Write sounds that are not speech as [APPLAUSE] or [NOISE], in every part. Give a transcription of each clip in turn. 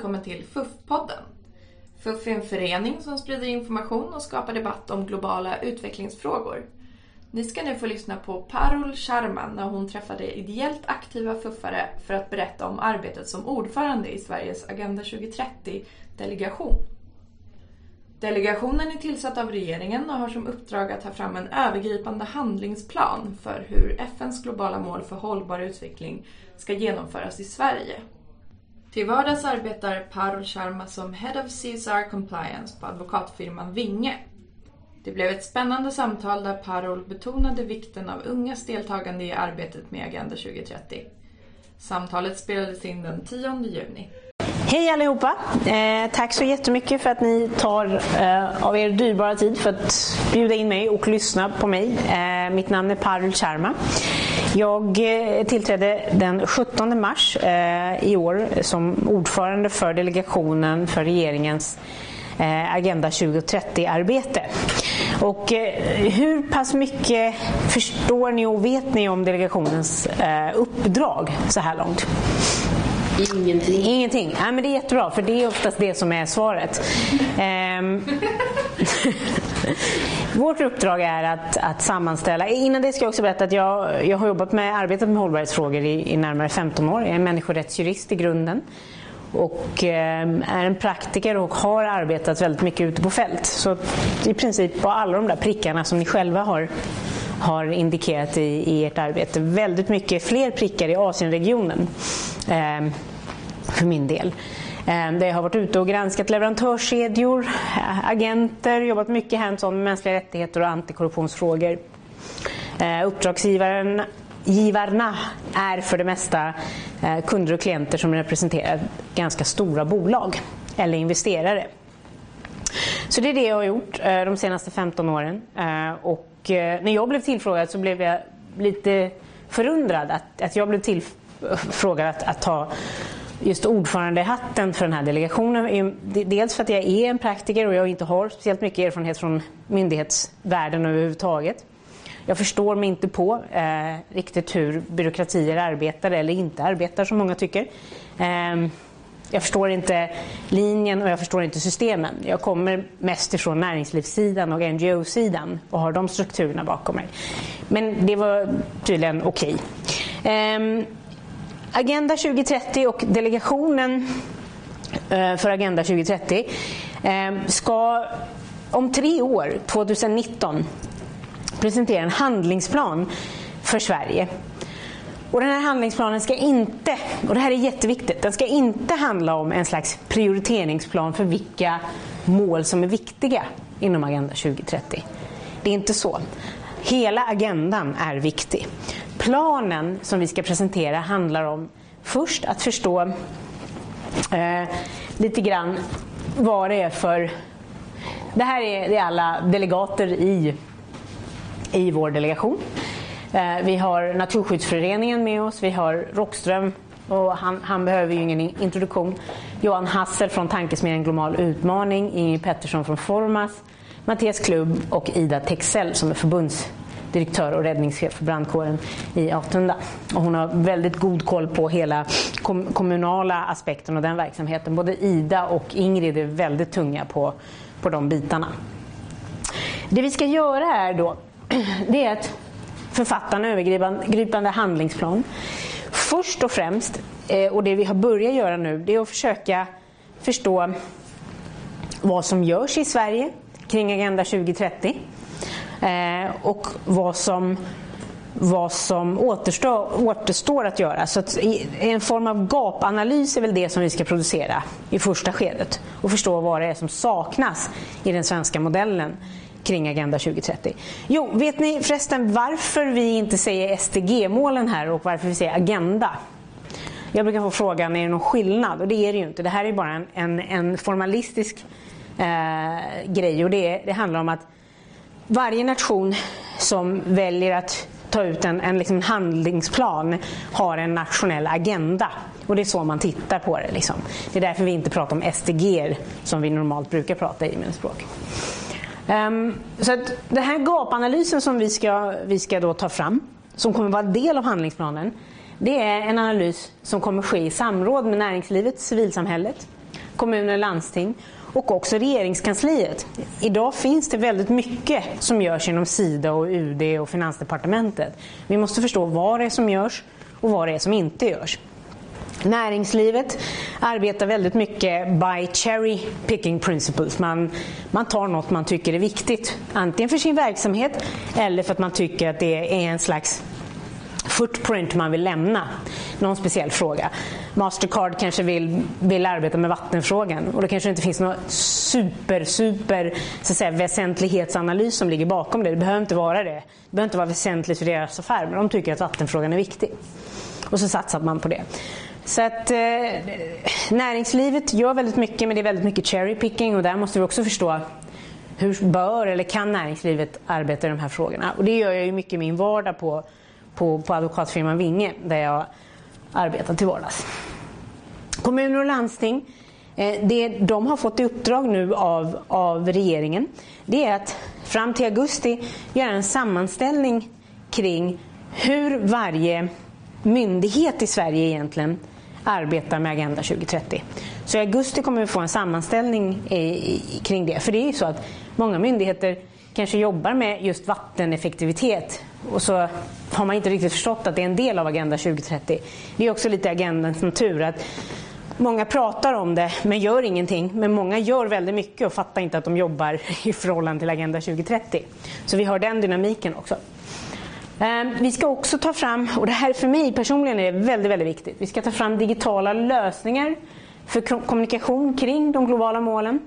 välkommen till FUF-podden. FUF är en förening som sprider information och skapar debatt om globala utvecklingsfrågor. Ni ska nu få lyssna på Parul Sharma när hon träffade ideellt aktiva fuffare för att berätta om arbetet som ordförande i Sveriges Agenda 2030-delegation. Delegationen är tillsatt av regeringen och har som uppdrag att ta fram en övergripande handlingsplan för hur FNs globala mål för hållbar utveckling ska genomföras i Sverige. Till vardags arbetar Parul Sharma som Head of CSR Compliance på advokatfirman Vinge. Det blev ett spännande samtal där Parul betonade vikten av ungas deltagande i arbetet med Agenda 2030. Samtalet spelades in den 10 juni. Hej allihopa! Eh, tack så jättemycket för att ni tar eh, av er dyrbara tid för att bjuda in mig och lyssna på mig. Eh, mitt namn är Parul Sharma. Jag eh, tillträdde den 17 mars eh, i år som ordförande för delegationen för regeringens eh, Agenda 2030-arbete. Och hur pass mycket förstår ni och vet ni om delegationens uppdrag så här långt? Ingenting. Ingenting. Ja, men det är jättebra, för det är oftast det som är svaret. [LAUGHS] Vårt uppdrag är att, att sammanställa. Innan det ska jag också berätta att jag, jag har jobbat med arbetat med hållbarhetsfrågor i, i närmare 15 år. Jag är människorättsjurist i grunden och eh, är en praktiker och har arbetat väldigt mycket ute på fält. Så i princip på alla de där prickarna som ni själva har, har indikerat i, i ert arbete. Väldigt mycket fler prickar i Asienregionen eh, för min del. Ehm, Där jag har varit ute och granskat leverantörskedjor, agenter, jobbat mycket hands-on med mänskliga rättigheter och antikorruptionsfrågor. Ehm, uppdragsgivaren Givarna är för det mesta eh, kunder och klienter som representerar ganska stora bolag eller investerare. Så det är det jag har gjort eh, de senaste 15 åren. Ehm, och eh, när jag blev tillfrågad så blev jag lite förundrad att, att jag blev tillfrågad att, att ta just ordförandehatten för den här delegationen. Dels för att jag är en praktiker och jag inte har speciellt mycket erfarenhet från myndighetsvärlden överhuvudtaget. Jag förstår mig inte på eh, riktigt hur byråkratier arbetar eller inte arbetar som många tycker. Eh, jag förstår inte linjen och jag förstår inte systemen. Jag kommer mest ifrån näringslivssidan och NGO-sidan och har de strukturerna bakom mig. Men det var tydligen okej. Okay. Eh, Agenda 2030 och delegationen eh, för Agenda 2030 eh, ska om tre år, 2019, presentera en handlingsplan för Sverige. Och den här handlingsplanen ska inte, och det här är jätteviktigt, den ska inte handla om en slags prioriteringsplan för vilka mål som är viktiga inom Agenda 2030. Det är inte så. Hela agendan är viktig. Planen som vi ska presentera handlar om först att förstå eh, lite grann vad det är för... Det här är, det är alla delegater i, i vår delegation. Eh, vi har Naturskyddsföreningen med oss, vi har Rockström och han, han, behöver ju ingen introduktion. Johan Hassel från Tankesmedjan Global Utmaning, Ingrid Pettersson från Formas, Mattias Klubb och Ida Texell som är förbundsdirektör och räddningschef för brandkåren i Atunda. Och hon har väldigt god koll på hela kom kommunala aspekten och den verksamheten. Både Ida och Ingrid är väldigt tunga på, på de bitarna. Det vi ska göra är då [CLEARS THROAT] det är att författa en övergripande handlingsplan. Först och främst, eh, och det vi har börjat göra nu, det är att försöka förstå vad som görs i Sverige kring Agenda 2030 eh, och vad som, vad som återstår, återstår att göra. Så att en form av gapanalys är väl det som vi ska producera i första skedet och förstå vad det är som saknas i den svenska modellen kring Agenda 2030. Jo, vet ni förresten varför vi inte säger SDG-målen här och varför vi säger Agenda? Jag brukar få frågan, är det någon skillnad? Och det är det ju inte. Det här är bara en, en, en formalistisk eh, grej och det, det handlar om att varje nation som väljer att ta ut en, en liksom handlingsplan har en nationell agenda. Och det är så man tittar på det. Liksom. Det är därför vi inte pratar om SDG som vi normalt brukar prata i med språk. Um, så att den här gapanalysen som vi ska, vi ska då ta fram, som kommer vara del av handlingsplanen, det är en analys som kommer ske i samråd med näringslivet, civilsamhället kommuner och landsting och också regeringskansliet. Idag finns det väldigt mycket som görs inom Sida och UD och Finansdepartementet. Vi måste förstå vad det är som görs och vad det är som inte görs. Näringslivet arbetar väldigt mycket by cherry picking principles. Man, man tar något man tycker är viktigt, antingen för sin verksamhet eller för att man tycker att det är en slags footprint man vill lämna. Någon speciell fråga. Mastercard kanske vill, vill arbeta med vattenfrågan och då kanske det inte finns någon super, super så att säga, väsentlighetsanalys som ligger bakom det. Det behöver inte vara det. Det behöver inte vara väsentligt för deras affär men de tycker att vattenfrågan är viktig. Och så satsar man på det. Så att eh, näringslivet gör väldigt mycket men det är väldigt mycket cherry picking och där måste vi också förstå hur bör eller kan näringslivet arbeta i de här frågorna? Och det gör jag ju mycket i min vardag på, på, på advokatfirman Vinge där jag arbetar till vardags. Kommuner och landsting, eh, det de har fått i uppdrag nu av, av regeringen det är att fram till augusti göra en sammanställning kring hur varje myndighet i Sverige egentligen arbetar med Agenda 2030. Så i augusti kommer vi få en sammanställning i, i, kring det. För det är ju så att många myndigheter kanske jobbar med just vatteneffektivitet och så har man inte riktigt förstått att det är en del av Agenda 2030. Det är också lite agendans natur. att Många pratar om det men gör ingenting. Men många gör väldigt mycket och fattar inte att de jobbar [LAUGHS] i förhållande till Agenda 2030. Så vi har den dynamiken också. Ehm, vi ska också ta fram, och det här för mig personligen är väldigt, väldigt viktigt, vi ska ta fram digitala lösningar för kommunikation kring de globala målen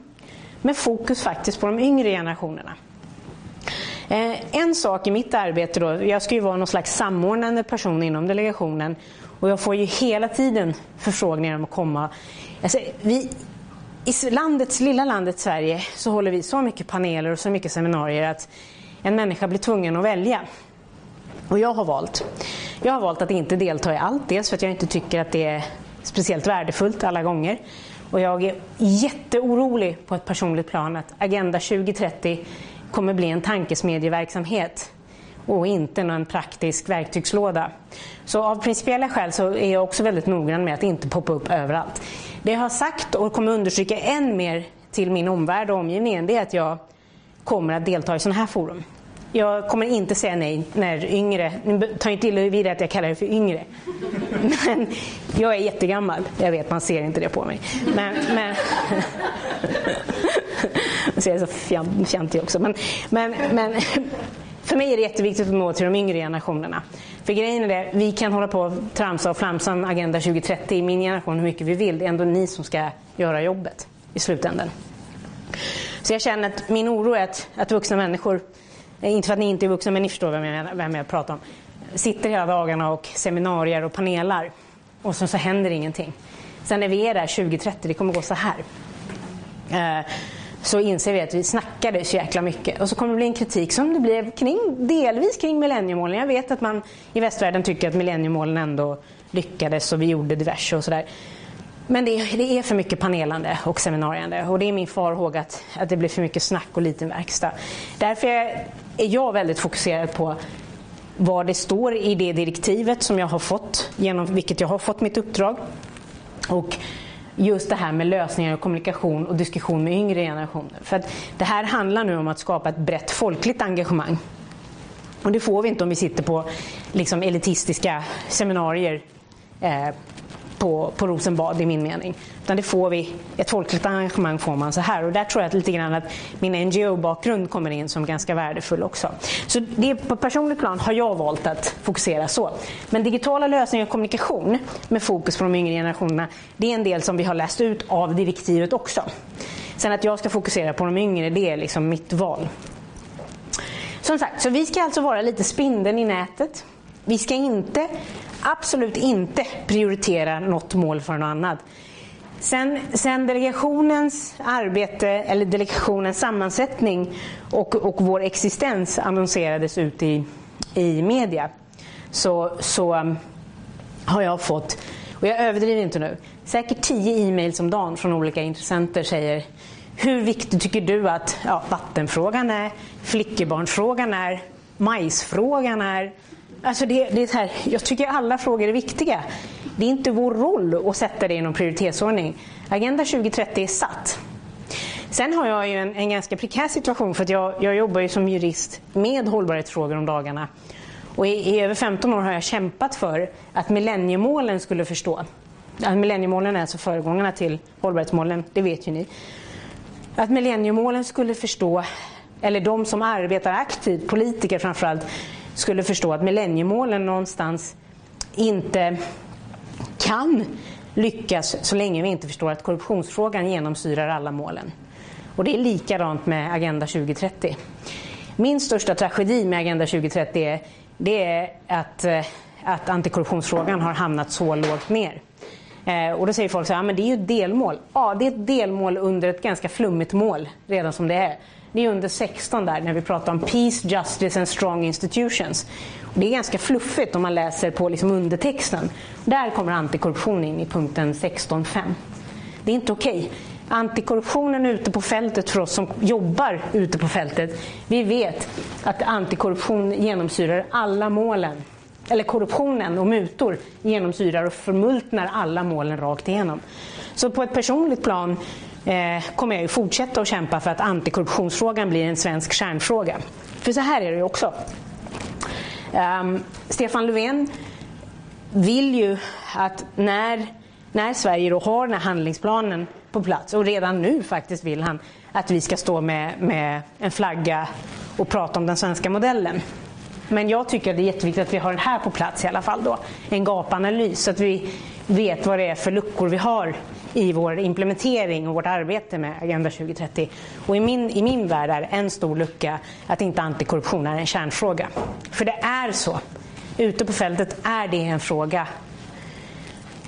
med fokus faktiskt på de yngre generationerna. Eh, en sak i mitt arbete då, jag ska ju vara någon slags samordnande person inom delegationen och jag får ju hela tiden förfrågningar om att komma. Alltså, vi, I landets, lilla landet Sverige så håller vi så mycket paneler och så mycket seminarier att en människa blir tvungen att välja. Och jag har valt. Jag har valt att inte delta i allt. Dels för att jag inte tycker att det är speciellt värdefullt alla gånger. Och jag är jätteorolig på ett personligt plan att Agenda 2030 kommer bli en tankesmedjeverksamhet och inte någon praktisk verktygslåda. Så av principiella skäl så är jag också väldigt noggrann med att inte poppa upp överallt. Det jag har sagt och kommer understryka än mer till min omvärld och omgivningen det är att jag kommer att delta i sådana här forum. Jag kommer inte säga nej när yngre, ta inte illa vid att jag kallar er för yngre. Men jag är jättegammal, jag vet man ser inte det på mig. Men, men [LAUGHS] så jag är så fjantig också. Men, men, men [LAUGHS] för mig är det jätteviktigt att nå till de yngre generationerna. För grejen är det, vi kan hålla på och tramsa och flamsa om Agenda 2030 i min generation hur mycket vi vill. Det är ändå ni som ska göra jobbet i slutändan. Så jag känner att min oro är att, att vuxna människor eh, inte för att ni inte är vuxna, men ni förstår vem jag, vem jag pratar om. Sitter hela dagarna och seminarier och panelar och så, så händer ingenting. Sen när vi är där 2030, det kommer gå så här. Eh, så inser vi att vi snackade så jäkla mycket. Och så kommer det bli en kritik som det blev kring, delvis kring millenniemålen. Jag vet att man i västvärlden tycker att millenniemålen ändå lyckades och vi gjorde diverse och sådär. Men det, det, är för mycket panelande och seminariande och det är min farhåga att, att det blir för mycket snack och liten verkstad. Därför är, jag väldigt fokuserad på vad det står i det direktivet som jag har fått, genom vilket jag har fått mitt uppdrag. Och just det här med lösningar och kommunikation och diskussion med yngre generationer. För att det här handlar nu om att skapa ett brett folkligt engagemang. Och det får vi inte om vi sitter på liksom, elitistiska seminarier eh, på, på Rosenbad i min mening. Utan det får vi, ett folkligt engagemang får man så här. Och där tror jag att lite grann att min NGO-bakgrund kommer in som ganska värdefull också. Så det, på personligt plan har jag valt att fokusera så. Men digitala lösningar och kommunikation med fokus på de yngre generationerna, det är en del som vi har läst ut av direktivet också. Sen att jag ska fokusera på de yngre, det är liksom mitt val. Som sagt, så vi ska alltså vara lite spindeln i nätet. Vi ska inte absolut inte prioritera något mål för något annat. Sen, sen, delegationens arbete, eller delegationens sammansättning och, och vår existens annonserades ut i, i media så, så um, har jag fått, och jag överdriver inte nu, säkert tio e-mails om dagen från olika intressenter säger hur viktig tycker du att ja, vattenfrågan är, flickebarnsfrågan är, majsfrågan är, Alltså det, det är här, jag tycker alla frågor är viktiga. Det är inte vår roll att sätta det i någon prioritetsordning. Agenda 2030 är satt. Sen har jag ju en, en ganska prekär situation för att jag, jag jobbar ju som jurist med hållbarhetsfrågor om dagarna. Och i, i, över 15 år har jag kämpat för att millenniemålen skulle förstå. Att millenniemålen är alltså föregångarna till hållbarhetsmålen, det vet ju ni. Att millenniemålen skulle förstå, eller de som arbetar aktivt, politiker framförallt, skulle förstå att millenniemålen någonstans inte kan lyckas så länge vi inte förstår att korruptionsfrågan genomsyrar alla målen. Och det är likadant med Agenda 2030. Min största tragedi med Agenda 2030 är, det är att, eh, att antikorruptionsfrågan har hamnat så lågt ner. Eh, och då säger folk så här, men det är ju ett delmål. Ja, det är ett delmål under ett ganska flummigt mål redan som det är. Det är under 16 där när vi pratar om Peace, Justice and Strong Institutions. Och det är ganska fluffigt om man läser på liksom undertexten. Där kommer antikorruption in i punkten 16.5. Det är inte okej. Okay. Antikorruptionen ute på fältet för oss som jobbar ute på fältet. Vi vet att antikorruption genomsyrar alla målen. Eller korruptionen och mutor genomsyrar och förmultnar alla målen rakt igenom. Så på ett personligt plan eh, kommer jag ju fortsätta att kämpa för att antikorruptionsfrågan blir en svensk kärnfråga. För så här är det ju också. Um, Stefan Löfven vill ju att när, när Sverige då har den här handlingsplanen på plats och redan nu faktiskt vill han att vi ska stå med, med en flagga och prata om den svenska modellen. Men jag tycker att det är jätteviktigt att vi har den här på plats i alla fall då. En gapanalys så att vi vet vad det är för luckor vi har i vår implementering och vårt arbete med Agenda 2030. Och i min, i min värld är en stor lucka att inte antikorruption är en kärnfråga. För det är så. Ute på fältet är det en fråga.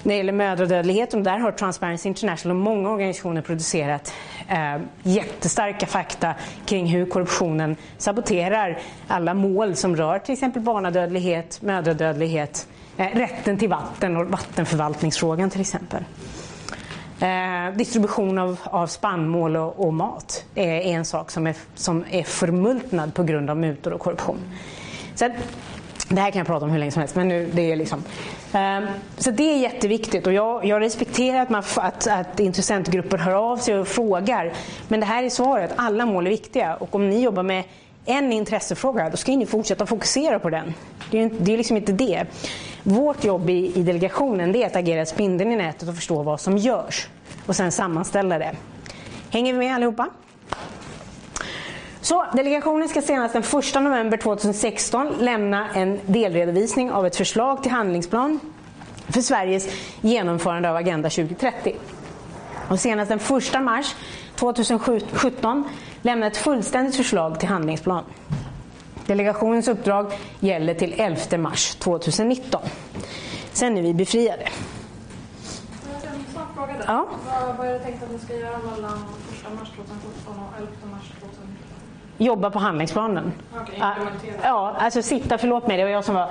När det gäller mödradödligheten, där har Transparency International och många organisationer producerat eh, jättestarka fakta kring hur korruptionen saboterar alla mål som rör till exempel barnadödlighet, mödradödlighet, eh, rätten till vatten och vattenförvaltningsfrågan till exempel. Eh, distribution av, av spannmål och, och mat är, är, en sak som är, som är förmultnad på grund av mutor och korruption. Så det här kan jag prata om hur länge som helst. Men nu, det är liksom, ehm, så det är jätteviktigt och jag, jag respekterar att, man, att, att intressentgrupper hör av sig och frågar. Men det här är svaret, alla mål är viktiga och om ni jobbar med en intressefråga, då ska ni fortsätta fokusera på den. Det är, det är liksom inte det. Vårt jobb i, i delegationen det är att agera spindeln i nätet och förstå vad som görs och sen sammanställa det. Hänger vi med allihopa? Så, delegationen ska senast den 1 november 2016 lämna en delredovisning av ett förslag till handlingsplan för Sveriges genomförande av Agenda 2030. Och senast den 1 mars 2017 lämna ett fullständigt förslag till handlingsplan. Delegationens uppdrag gäller till 11 mars 2019. Sen är vi befriade. Ja. Vad, vad är det tänkt att ni ska göra mellan 1 mars 2017 och 11 mars 2019? Jobba på handlingsplanen. Okay, ja, alltså sitta, förlåt mig, det var jag som var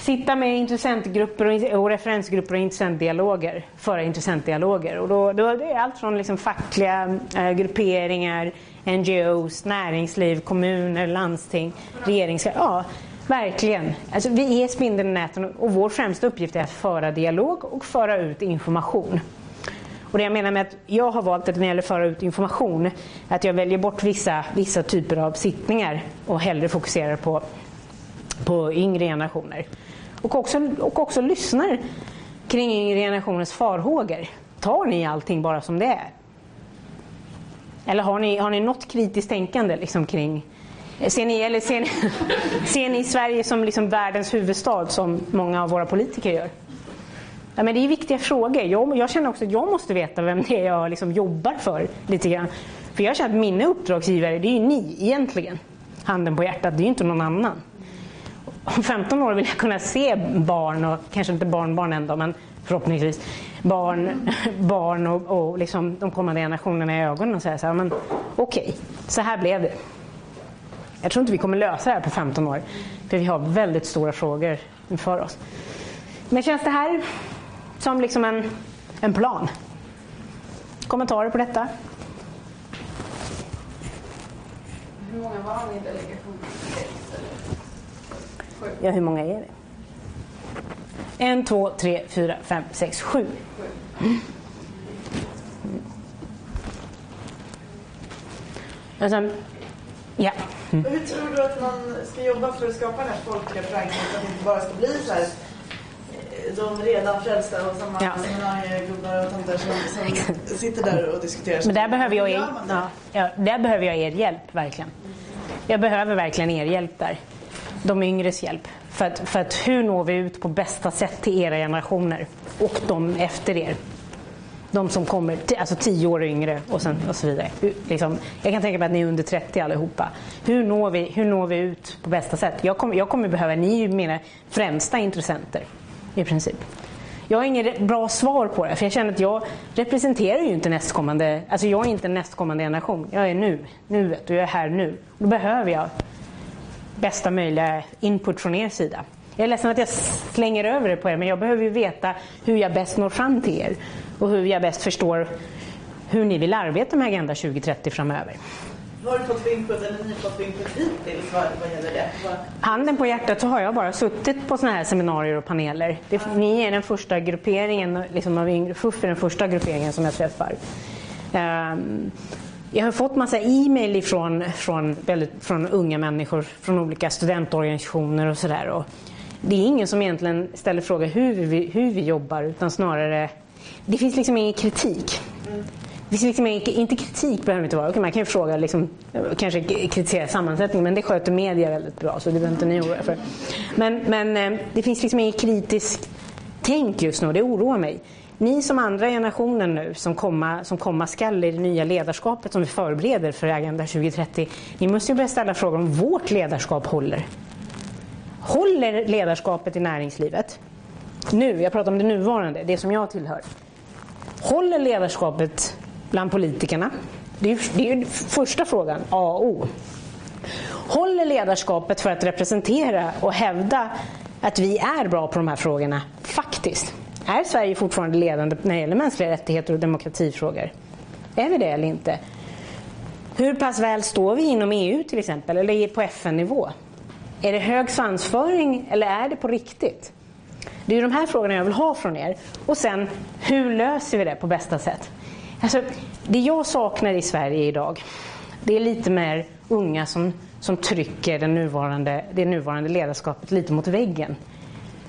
sitta med intressentgrupper och, referensgrupper och intressentdialoger, föra intressentdialoger. Och då, då, det är allt från liksom fackliga äh, grupperingar, NGOs, näringsliv, kommuner, landsting, regering. Ja, verkligen. Alltså, vi är spindeln i näten och vår främsta uppgift är att föra dialog och föra ut information. Och det jag menar med att jag har valt att när det gäller att föra ut information, att jag väljer bort vissa, vissa typer av sittningar och hellre fokuserar på, på yngre generationer. Och också, och också lyssnar kring yngre generationens farhågor. Tar ni allting bara som det är? Eller har ni, har ni något kritiskt tänkande liksom kring Ser ni, eller ser ni, [LAUGHS] ser ni Sverige som liksom världens huvudstad som många av våra politiker gör? Ja, men det är viktiga frågor. Jag, jag känner också att jag måste veta vem det är jag liksom jobbar för. lite grann. För jag känner att mina uppdragsgivare, det är ju ni egentligen. Handen på hjärtat, det är ju inte någon annan. Om 15 år vill jag kunna se barn, och kanske inte barnbarn ändå, men förhoppningsvis barn, barn och, och liksom de kommande generationerna i ögonen och säga så här, men okej, okay, så här blev det. Jag tror inte vi kommer lösa det här på 15 år, för vi har väldigt stora frågor inför oss. Men känns det här som liksom en, en plan? Kommentarer på detta? Hur många var ni i delegationen? Ja, hur många är det? En, två, tre, fyra, fem, sex, sju. Och sen, ja. Hur tror du att man ska jobba för att skapa den här folkliga förankringen så att det inte bara ska bli så här de redan frälsta och samma Ja. seminariegubbar och tanter som, som sitter där och diskuterar. Men där behöver jag, er, ja, ja, där behöver jag er hjälp, verkligen. Jag behöver verkligen er hjälp där. De yngres hjälp. För att, för att hur når vi ut på bästa sätt till era generationer och de efter er? De som kommer, alltså 10 år yngre och, sen, och så vidare. Liksom, jag kan tänka mig att ni är under 30 allihopa. Hur når vi, hur når vi ut på bästa sätt? Jag kommer, jag kommer behöva, ni är ju mina främsta intressenter i princip. Jag har inget bra svar på det, för jag känner att jag representerar ju inte nästkommande, alltså jag är inte nästkommande generation. Jag är nu, nuet och jag är här nu. Då behöver jag bästa möjliga input från er sida. Jag är ledsen att jag slänger över det på er, men jag behöver ju veta hur jag bäst når fram till er och hur jag bäst förstår hur ni vill arbeta med Agenda 2030 framöver. Har du fått input, eller ni fått input hittills vad, vad gäller det? Vad, Handen på hjärtat så har jag bara suttit på såna här seminarier och paneler. Det, ni är den första grupperingen, liksom av yngre, FUF är den första grupperingen som jag träffar. Ehm, jag har fått massa e-mail ifrån, från, väldigt, från unga människor, från olika studentorganisationer och sådär. Det är ingen som egentligen ställer frågor hur vi, hur vi jobbar utan snarare, det finns liksom ingen kritik. Finns liksom inte kritik behöver det inte vara. Man kan ju fråga, liksom, kanske kritisera sammansättningen, men det sköter media väldigt bra så det behöver inte ni oroa er för. Men, men eh, det finns liksom inget kritiskt tänk just nu och det oroar mig. Ni som andra generationen nu som komma, som komma skall i det nya ledarskapet som vi förbereder för Agenda 2030. Ni måste ju börja ställa frågor om vårt ledarskap håller. Håller ledarskapet i näringslivet? Nu, jag pratar om det nuvarande, det som jag tillhör. Håller ledarskapet bland politikerna? Det är, ju- det är första frågan, A och O. Håller ledarskapet för att representera och hävda att vi är bra på de här frågorna, faktiskt? Är Sverige fortfarande ledande när det gäller mänskliga rättigheter och demokratifrågor? Är vi det eller inte? Hur pass väl står vi inom EU till exempel, eller på FN-nivå? Är det hög svansföring eller är det på riktigt? Det är ju de här frågorna jag vill ha från er. Och sen, hur löser vi det på bästa sätt? Alltså, det jag saknar i Sverige idag, det är lite mer unga som, som trycker den nuvarande, det nuvarande ledarskapet lite mot väggen.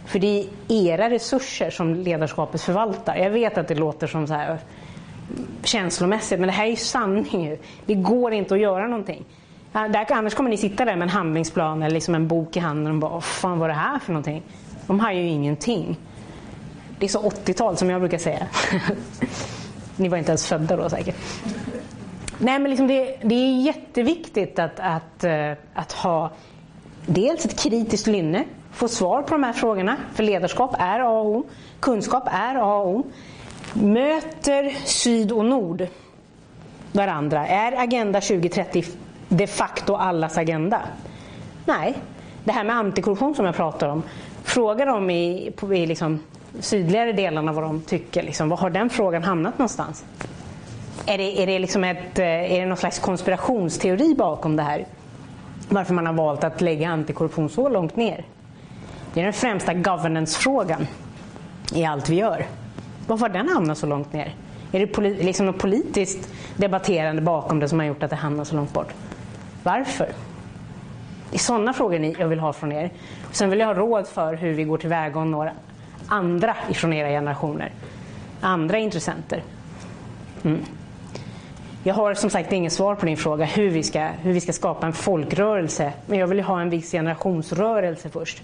För det är era resurser som ledarskapet förvaltar. Jag vet att det låter som så här känslomässigt, men det här är ju sanning. Det går inte att göra någonting. Där, annars kommer ni sitta där med en handlingsplan eller liksom en bok i handen och bara, vad fan var det här för någonting? De har ju ingenting. Det är så 80-tal som jag brukar säga. [LAUGHS] ni var inte ens födda då säkert. Nej, men liksom det, det är jätteviktigt att, att, eh, att ha dels ett kritiskt lynne, få svar på de här frågorna. För ledarskap är A och O. Kunskap är A och O. Möter syd och nord varandra. Är Agenda 2030 de facto allas agenda? Nej. Det här med antikorruption som jag pratar om. Fråga dem i, på, i liksom sydligare delarna vad de tycker. Liksom, var har den frågan hamnat någonstans? Är det, är, det liksom ett, eh, är det någon slags konspirationsteori bakom det här? Varför man har valt att lägga antikorruption så långt ner? Det är den främsta governance-frågan i allt vi gör. Varför har den hamnat så långt ner? Är det poli- liksom något politiskt debatterande bakom det som har gjort att det hamnar så långt bort? Varför? Det är sådana frågor jag vill ha från er. Sen vill jag ha råd för hur vi går tillväga och når andra ifrån era generationer. Andra intressenter. Mm. Jag har som sagt inget svar på din fråga hur vi, ska, hur vi ska skapa en folkrörelse. Men jag vill ha en viss generationsrörelse först.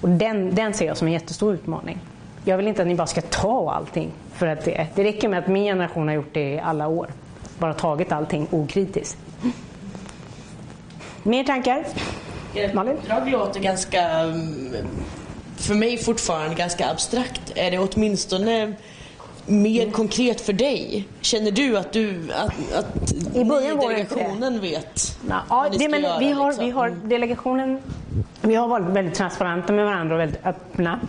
Och den, den ser jag som en jättestor utmaning. Jag vill inte att ni bara ska ta allting. För att det, det räcker med att min generation har gjort det i alla år. Bara tagit allting okritiskt. Mer tankar? Malin? uppdrag låter ganska, mm, för mig fortfarande ganska abstrakt. Är det åtminstone mer Mm. konkret för dig? Känner du att du, att, att I början var inte det. delegationen vet Ja, vad ni det, ska men göra? vi, har, liksom? vi har delegationen, vi har varit väldigt transparenta med varandra och väldigt öppna.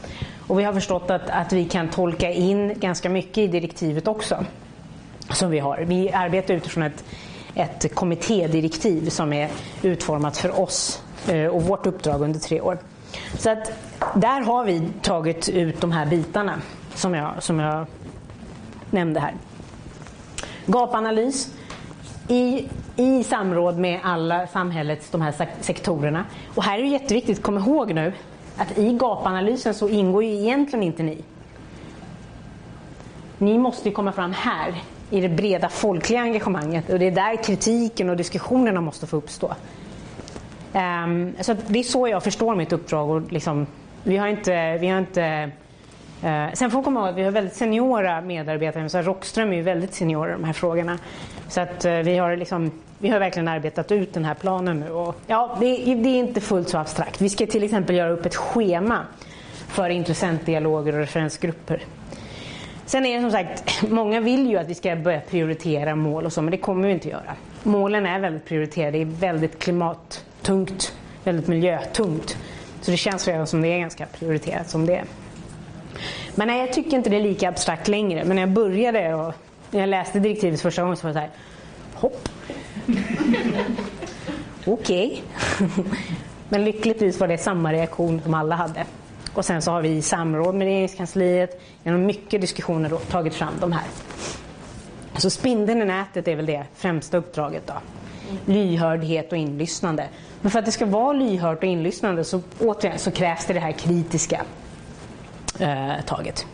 Och vi har förstått att, att vi kan tolka in ganska mycket i direktivet också. Som vi har. Vi arbetar utifrån ett, ett kommittédirektiv som är utformat för oss eh, och vårt uppdrag under tre år. Så att där har vi tagit ut de här bitarna som jag, som jag nämnde här. Gapanalys i, i samråd med alla samhällets de här sektorerna. Och här är det jätteviktigt, kom ihåg nu att i gapanalysen så ingår ju egentligen inte ni. Ni måste ju komma fram här i det breda folkliga engagemanget och det är där kritiken och diskussionerna måste få uppstå. Um, så det är så jag förstår mitt uppdrag. Och liksom, vi har inte, vi har inte uh, sen får man komma ihåg att vi har väldigt seniora medarbetare. Så Rockström är ju väldigt senior i de här frågorna. Så att uh, vi har liksom vi har verkligen arbetat ut den här planen nu. Och, ja, det, det, är inte fullt så abstrakt. Vi ska till exempel göra upp ett schema för intressentdialoger och referensgrupper. Sen är det som sagt, många vill ju att vi ska börja prioritera mål och så, men det kommer vi inte göra. Målen är väldigt prioriterade, det är väldigt klimat... Tungt, väldigt miljötungt. Så det känns redan som det är ganska prioriterat som det är. Men nej, jag tycker inte det är lika abstrakt längre. Men när jag började och när jag läste direktivet första gången så var det så här, hopp, [LAUGHS] Okej. [LAUGHS] Men lyckligtvis var det samma reaktion som alla hade. Och sen så har vi i samråd med regeringskansliet genom mycket diskussioner då, tagit fram de här. Så spindeln i nätet är väl det främsta uppdraget då. Lyhördhet och inlyssnande. Men för att det ska vara lyhört och inlyssnande så återigen så krävs det det här kritiska eh, taget.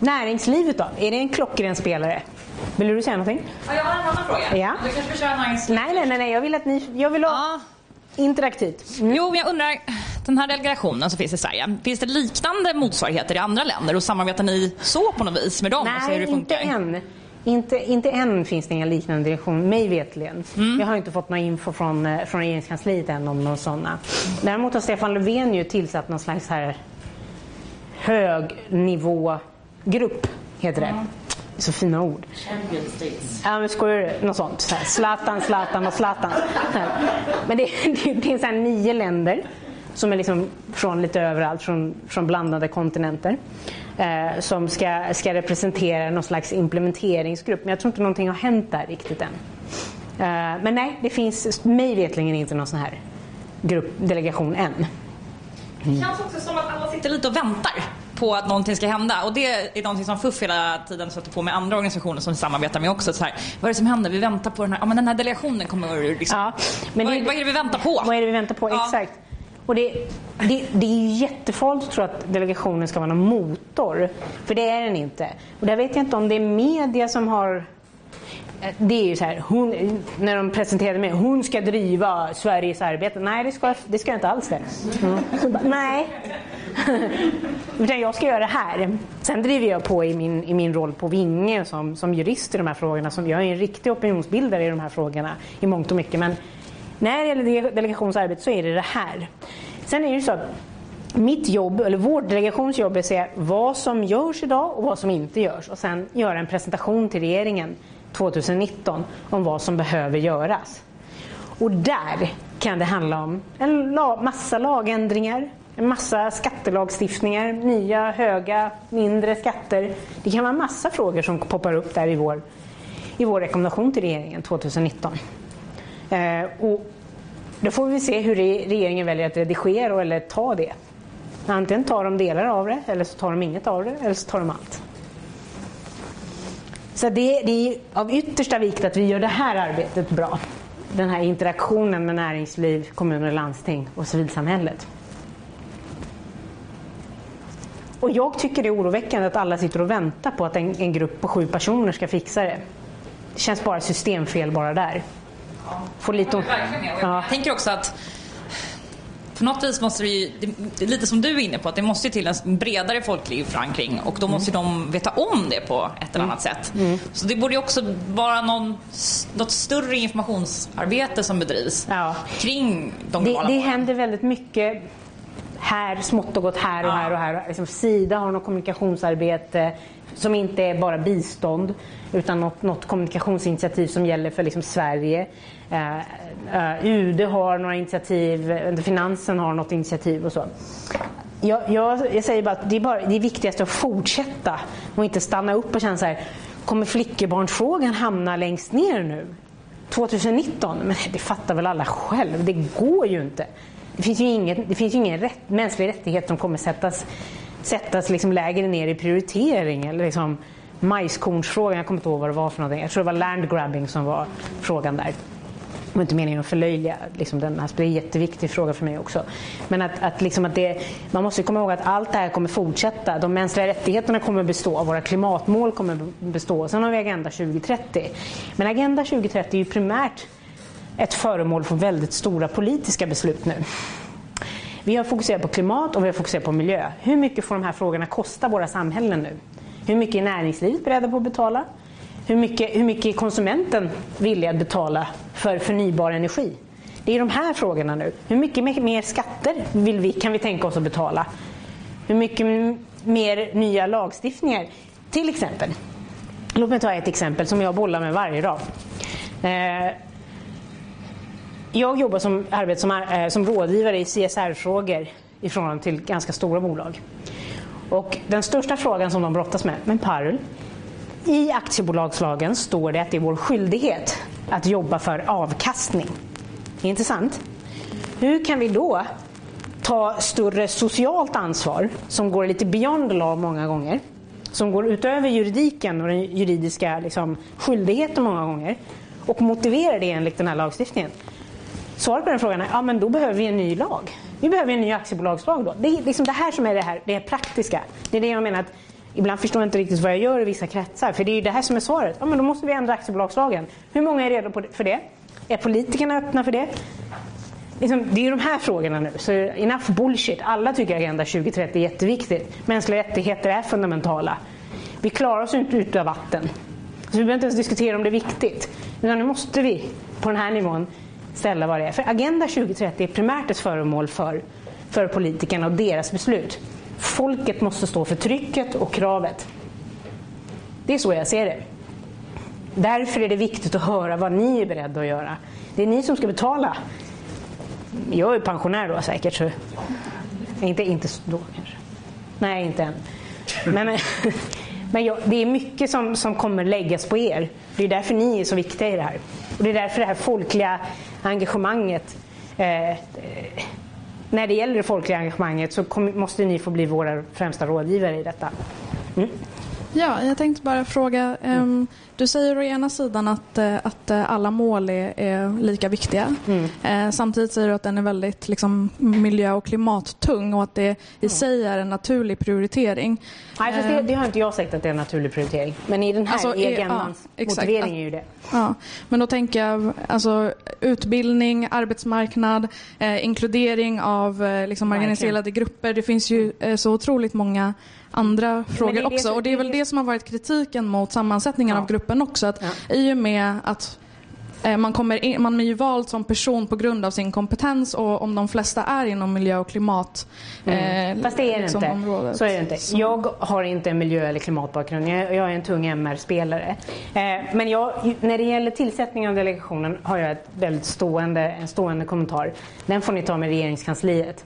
Näringslivet då, är det en klockren spelare? Vill du säga någonting? Ja, jag har en annan fråga. Ja. Du kanske vill köra näringsliv? Nej, nej, nej. Jag vill att ni... Jag vill ha Ja. interaktivt. Mm. Jo, men jag undrar, den här delegationen som finns i Sverige, finns det liknande motsvarigheter i andra länder och samarbetar ni så på något vis med dem? Nej, inte än. Inte, inte än finns det inga liknande direktioner, mig vetligen. Mm. Jag har inte fått någon info från, eh, från regeringskansliet än om några sådana. Däremot har Stefan Löfven ju tillsatt någon slags här högnivågrupp, heter det. Så fina ord. Champion States. Ja, men skojar du? Något sånt. Så här, Zlatan, Zlatan och Zlatan. [LAUGHS] Men det, det, det är så här nio länder som är liksom från lite överallt, från, från blandade kontinenter. Eh, som ska, ska representera någon slags implementeringsgrupp. Men jag tror inte någonting har hänt där riktigt än. Eh, men nej, det finns mig vetligen inte någon sån här grupp, delegation än. Det känns också som att alla sitter lite och väntar på att någonting ska hända. Och det är någonting som FUF hela tiden sätter på med andra organisationer som vi samarbetar med också. Så här, vad är det som händer? Vi väntar på den här, ja, men den här delegationen kommer liksom. Ja, men vad, det- vad är det vi väntar på? Vad är det vi väntar på? Ja. Exakt. Och det, det, det är ju jättefarligt att tro att delegationen ska vara någon motor. För det är den inte. Och där vet jag inte om det är media som har... Det är ju så här, hon, när de presenterade mig, hon ska driva Sveriges arbete. Nej, det ska, det ska jag inte alls det. Mm. Bara, Nej. [LAUGHS] Utan jag ska göra det här. Sen driver jag på i min, i min roll på Vinge som, som jurist i de här frågorna. Som, jag är en riktig opinionsbildare i de här frågorna i mångt och mycket. Men när det gäller delegationsarbete så är det det här. Sen är det så att mitt jobb, eller vår delegations jobb är att se vad som görs idag och vad som inte görs. Och sen göra en presentation till regeringen 2019 om vad som behöver göras. Och där kan det handla om en massa lagändringar, en massa skattelagstiftningar, nya, höga, mindre skatter. Det kan vara massa frågor som poppar upp där i vår, i vår rekommendation till regeringen 2019. Eh, och då får vi se hur re- regeringen väljer att redigera eller ta det. Antingen tar de delar av det, eller så tar de inget av det, eller så tar de allt. Så det, det är av yttersta vikt att vi gör det här arbetet bra. Den här interaktionen med näringsliv, kommuner landsting och civilsamhället. Och jag tycker det är oroväckande att alla sitter och väntar på att en, en grupp på sju personer ska fixa det. Det känns bara systemfel bara där. Får lite ont. Ja. Jag tänker också att på något vis måste det ju, det är lite som du är inne på, att det måste till en bredare folklig förankring och då måste ju de veta om det på ett eller annat sätt. Så det borde också vara någon, något större informationsarbete som bedrivs Ja. kring de Det, globala det målen. händer väldigt mycket här, smått och gott här och Ja. här och här. Liksom Sida har något kommunikationsarbete som inte är bara bistånd utan något, något kommunikationsinitiativ som gäller för liksom Sverige. Eh, eh UD har några initiativ, Finansen har något initiativ och så. Jag, jag, jag säger bara att det är, bara, det är viktigast att fortsätta och inte stanna upp och känna så här, kommer flickebarnsfrågan hamna längst ner nu? 2019? Men det fattar väl alla själv, det går ju inte. det finns ju ingen, det finns ju ingen rätt, mänsklig rättighet som kommer sättas, sättas liksom lägre ner i prioritering. Eller liksom majskornsfrågan, jag kommer inte ihåg vad det var för någonting. Jag tror det var landgrabbing som var frågan där. Det var inte meningen att förlöjliga liksom den alltså det är en jätteviktig fråga för mig också. Men att, att, liksom att det, man måste komma ihåg att allt det här kommer fortsätta. De mänskliga rättigheterna kommer bestå, våra klimatmål kommer bestå. Sen har vi Agenda 2030. Men Agenda 2030 är ju primärt ett föremål för väldigt stora politiska beslut nu. Vi har fokuserat på klimat och vi har fokuserat på miljö. Hur mycket får de här frågorna kosta våra samhällen nu? Hur mycket är näringslivet beredda på att betala? Hur mycket, hur mycket är konsumenten villig att betala för förnybar energi? Det är de här frågorna nu. Hur mycket mer skatter vill vi, kan vi tänka oss att betala? Hur mycket mer nya lagstiftningar? Till exempel, låt mig ta ett exempel som jag bollar med varje dag. Eh, jag jobbar som, arbet som, eh, som rådgivare i CSR-frågor i förhållande till ganska stora bolag. Och den största frågan som de brottas med, men Parul, i aktiebolagslagen står det att det är vår skyldighet att jobba för avkastning. Intressant. Hur kan vi då ta större socialt ansvar som går lite beyond law många gånger, som går utöver juridiken och den juridiska liksom, skyldigheten många gånger och motivera det enligt den här lagstiftningen? Svaret på den frågan är ja, men då behöver vi en ny lag. Vi behöver en ny aktiebolagslag då. Det är liksom det här som är det, här, det är praktiska. Det är det jag menar att ibland förstår jag inte riktigt vad jag gör i vissa kretsar. För det är ju det här som är svaret. Ja, men då måste vi ändra aktiebolagslagen. Hur många är redo för det? Är politikerna öppna för det? Liksom, det är ju de här frågorna nu. Så enough bullshit. Alla tycker Agenda 2030 är jätteviktigt. Mänskliga rättigheter är fundamentala. Vi klarar oss inte utan vatten. Så vi behöver inte ens diskutera om det är viktigt. Utan nu måste vi på den här nivån ställa vad det är. För Agenda 2030 är primärt ett föremål för, för politikerna och deras beslut. Folket måste stå för trycket och kravet. Det är så jag ser det. Därför är det viktigt att höra vad ni är beredda att göra. Det är ni som ska betala. Jag är pensionär då säkert. Så. Inte, inte då kanske. Nej, inte än. Men, [LAUGHS] men jag, det är mycket som, som kommer läggas på er. Det är därför ni är så viktiga i det här. Och Det är därför det här folkliga engagemanget eh, när det gäller det folkliga engagemanget så kom, måste ni få bli våra främsta rådgivare i detta. Mm. Ja, jag tänkte bara fråga. Um, du säger å ena sidan att, uh, att uh, alla mål är, är lika viktiga. Mm. Uh, samtidigt säger du att den är väldigt liksom, miljö och klimattung och att det i mm. sig är en naturlig prioritering. Nej, fast det, det, har inte jag sagt att det är en naturlig prioritering. Men i den här alltså, i agendans ja, motivering är ju det. Ja, men då tänker jag alltså, utbildning, arbetsmarknad, inkludering av liksom, marginaliserade grupper. Det finns ju så otroligt många andra frågor också. Och det är väl det som har varit kritiken mot sammansättningen ja. av gruppen också. Att ja. I och med att eh, man, kommer in, man är ju vald som person på grund av sin kompetens och om de flesta är inom miljö och klimat mm. eh, Fast det är det liksom inte. Området. Så är det inte. Jag har inte en miljö eller klimatbakgrund. Jag, jag är en tung MR-spelare. Eh, men jag, när det gäller tillsättningen av delegationen har jag ett väldigt stående, en stående kommentar. Den får ni ta med regeringskansliet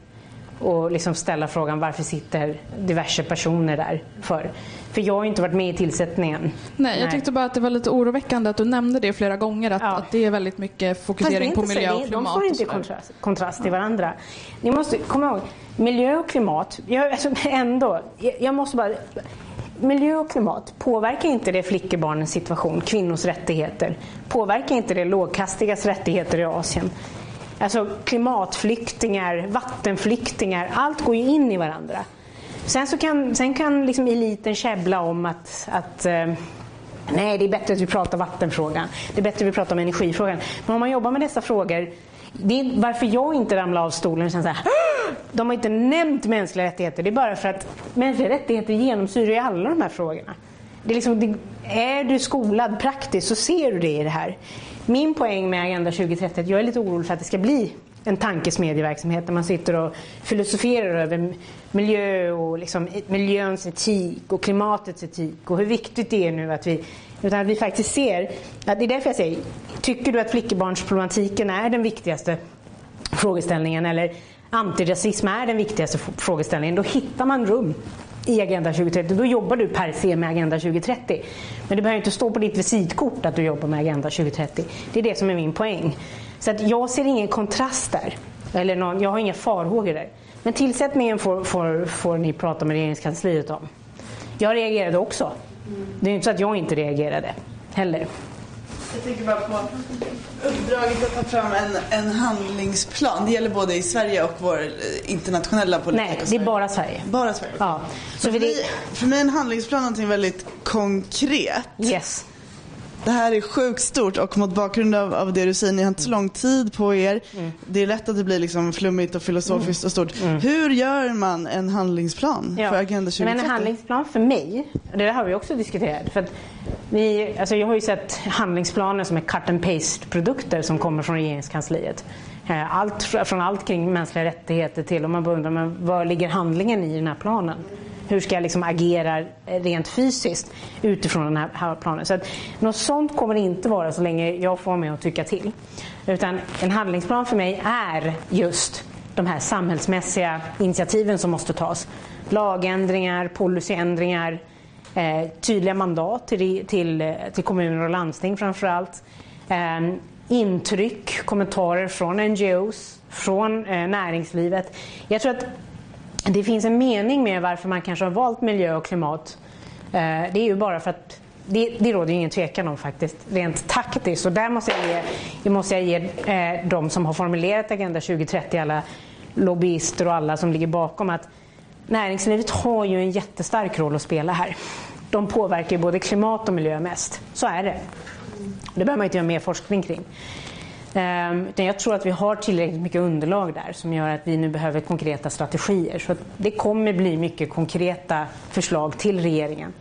och liksom ställa frågan varför sitter diverse personer där för? För jag har inte varit med i tillsättningen. Nej, jag tyckte bara att det var lite oroväckande att du nämnde det flera gånger att, ja. att det är väldigt mycket fokusering på miljö och klimat. De står inte i kontrast, kontrast till varandra. Ni måste komma ihåg, miljö och klimat, jag, alltså [LAUGHS] ändå, jag, jag måste bara miljö och klimat, påverkar inte det flickebarnens situation, kvinnors rättigheter? Påverkar inte det lågkastigas rättigheter i Asien? Alltså klimatflyktingar, vattenflyktingar, allt går ju in i varandra. Sen, så kan, sen kan liksom eliten käbbla om att, att eh, nej, det är bättre att vi pratar vattenfrågan, det är bättre att vi pratar om energifrågan. Men om man jobbar med dessa frågor, det är varför jag inte ramlar av stolen och känner så här, de har inte nämnt mänskliga rättigheter, det är bara för att mänskliga rättigheter genomsyrar ju alla de här frågorna. Det är, liksom, det, är du skolad praktiskt så ser du det i det här. Min poäng med Agenda 2030 är att jag är lite orolig för att det ska bli en tankesmedjeverksamhet där man sitter och filosoferar över miljö och liksom miljöns etik och klimatets etik och hur viktigt det är nu att vi utan att vi faktiskt ser, att det är därför jag säger, tycker du att flickebarnsproblematiken är den viktigaste frågeställningen eller antirasism är den viktigaste frågeställningen, då hittar man rum i Agenda 2030. Då jobbar du per se med Agenda 2030. Men det behöver inte stå på ditt visitkort att du jobbar med Agenda 2030. Det är det som är min poäng. Så att jag ser ingen kontrast där. Eller någon, jag har inga farhågor där. Men tillsättningen får, får, får ni prata med regeringskansliet om. Jag reagerade också. Det är inte så att jag inte reagerade heller. Jag tänker bara på uppdraget att ta fram en, en handlingsplan. Det gäller både i Sverige och vår eh, internationella politik. Nej, det är bara Sverige. Bara Sverige? Ja. Så För, för det, mig, för mig är en handlingsplan någonting väldigt konkret. yes. Det här är sjukt stort och mot bakgrund av, av det du säger, ni har inte så lång tid på er. Mm. Det är lätt att det blir liksom flummigt och filosofiskt och stort. Hur gör man en handlingsplan för Agenda 2030? Men en handlingsplan för mig, det har vi också diskuterat. För att vi, alltså jag har ju sett handlingsplaner som är cut and paste produkter som kommer från regeringskansliet. Eh, Allt, från allt kring mänskliga rättigheter till, om man bara undrar, men var ligger handlingen i den här planen? Hur ska jag liksom agera rent fysiskt utifrån den här, här planen? Så att, något sånt kommer det inte vara så länge jag får med och tycka till. Utan en handlingsplan för mig är just de här samhällsmässiga initiativen som måste tas. Lagändringar, policyändringar, eh, tydliga mandat till, till, till kommuner och landsting framför allt. Eh, intryck, kommentarer från NGOs, från eh, näringslivet. Jag tror att det finns en mening med varför man kanske har valt miljö och klimat. Eh, det är ju bara för att det, det råder ju ingen tvekan om faktiskt, rent taktiskt. Och där måste jag ge, måste jag ge eh, de som har formulerat Agenda 2030, alla lobbyister och alla som ligger bakom, att näringslivet har ju en jättestark roll att spela här. De påverkar ju både klimat och miljö mest. Så är det. Det behöver man inte göra mer forskning kring. Ehm, utan jag tror att vi har tillräckligt mycket underlag där som gör att vi nu behöver konkreta strategier. Så att det kommer bli mycket konkreta förslag till regeringen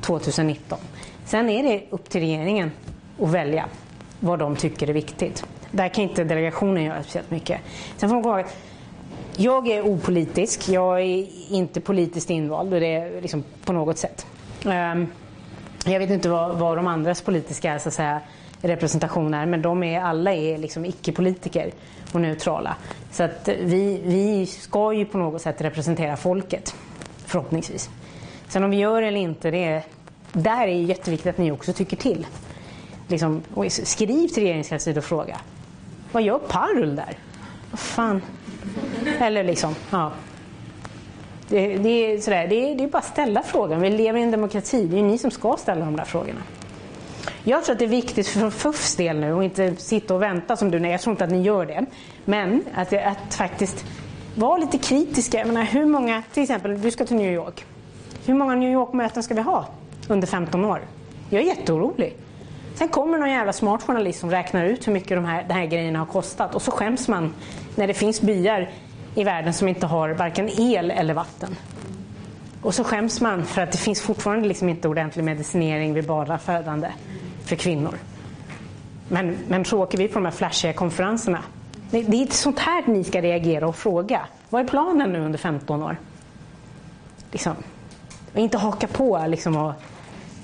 2019. Sen är det upp till regeringen att välja vad de tycker är viktigt. Där kan inte delegationen göra speciellt mycket. Sen får man komma ihåg att jag är opolitisk. Jag är inte politiskt invald och det är liksom på något sätt. Ehm, jag vet inte vad, vad de andras politiska så att säga, representation är men de är, alla är liksom icke-politiker och neutrala. Så att vi, vi ska ju på något sätt representera folket, förhoppningsvis. Sen om vi gör det eller inte, det är, där är det jätteviktigt att ni också tycker till. Liksom, och skriv till regeringskansliet och fråga. Vad gör Parul där? Vad fan? Eller liksom, ja. Det, det, är sådär, det, är, det är bara att ställa frågan. Vi lever i en demokrati. Det är ni som ska ställa de där frågorna. Jag tror att det är viktigt för FUFs del nu att inte sitta och vänta som du. Nej, jag tror inte att ni gör det. Men att, att faktiskt vara lite kritiska. Jag menar, hur många, till exempel, du ska till New York. Hur många New York-möten ska vi ha under 15 år? Jag är jätteorolig. Sen kommer någon jävla smart journalist som räknar ut hur mycket de här, de här grejerna har kostat och så skäms man när det finns byar i världen som inte har varken el eller vatten. Och så skäms man för att det finns fortfarande liksom inte ordentlig medicinering vid barnafödande för kvinnor. Men, men så åker vi på de här flashiga konferenserna. Det, det är inte sånt här ni ska reagera och fråga. Vad är planen nu under 15 år? Liksom. Och inte haka på liksom, och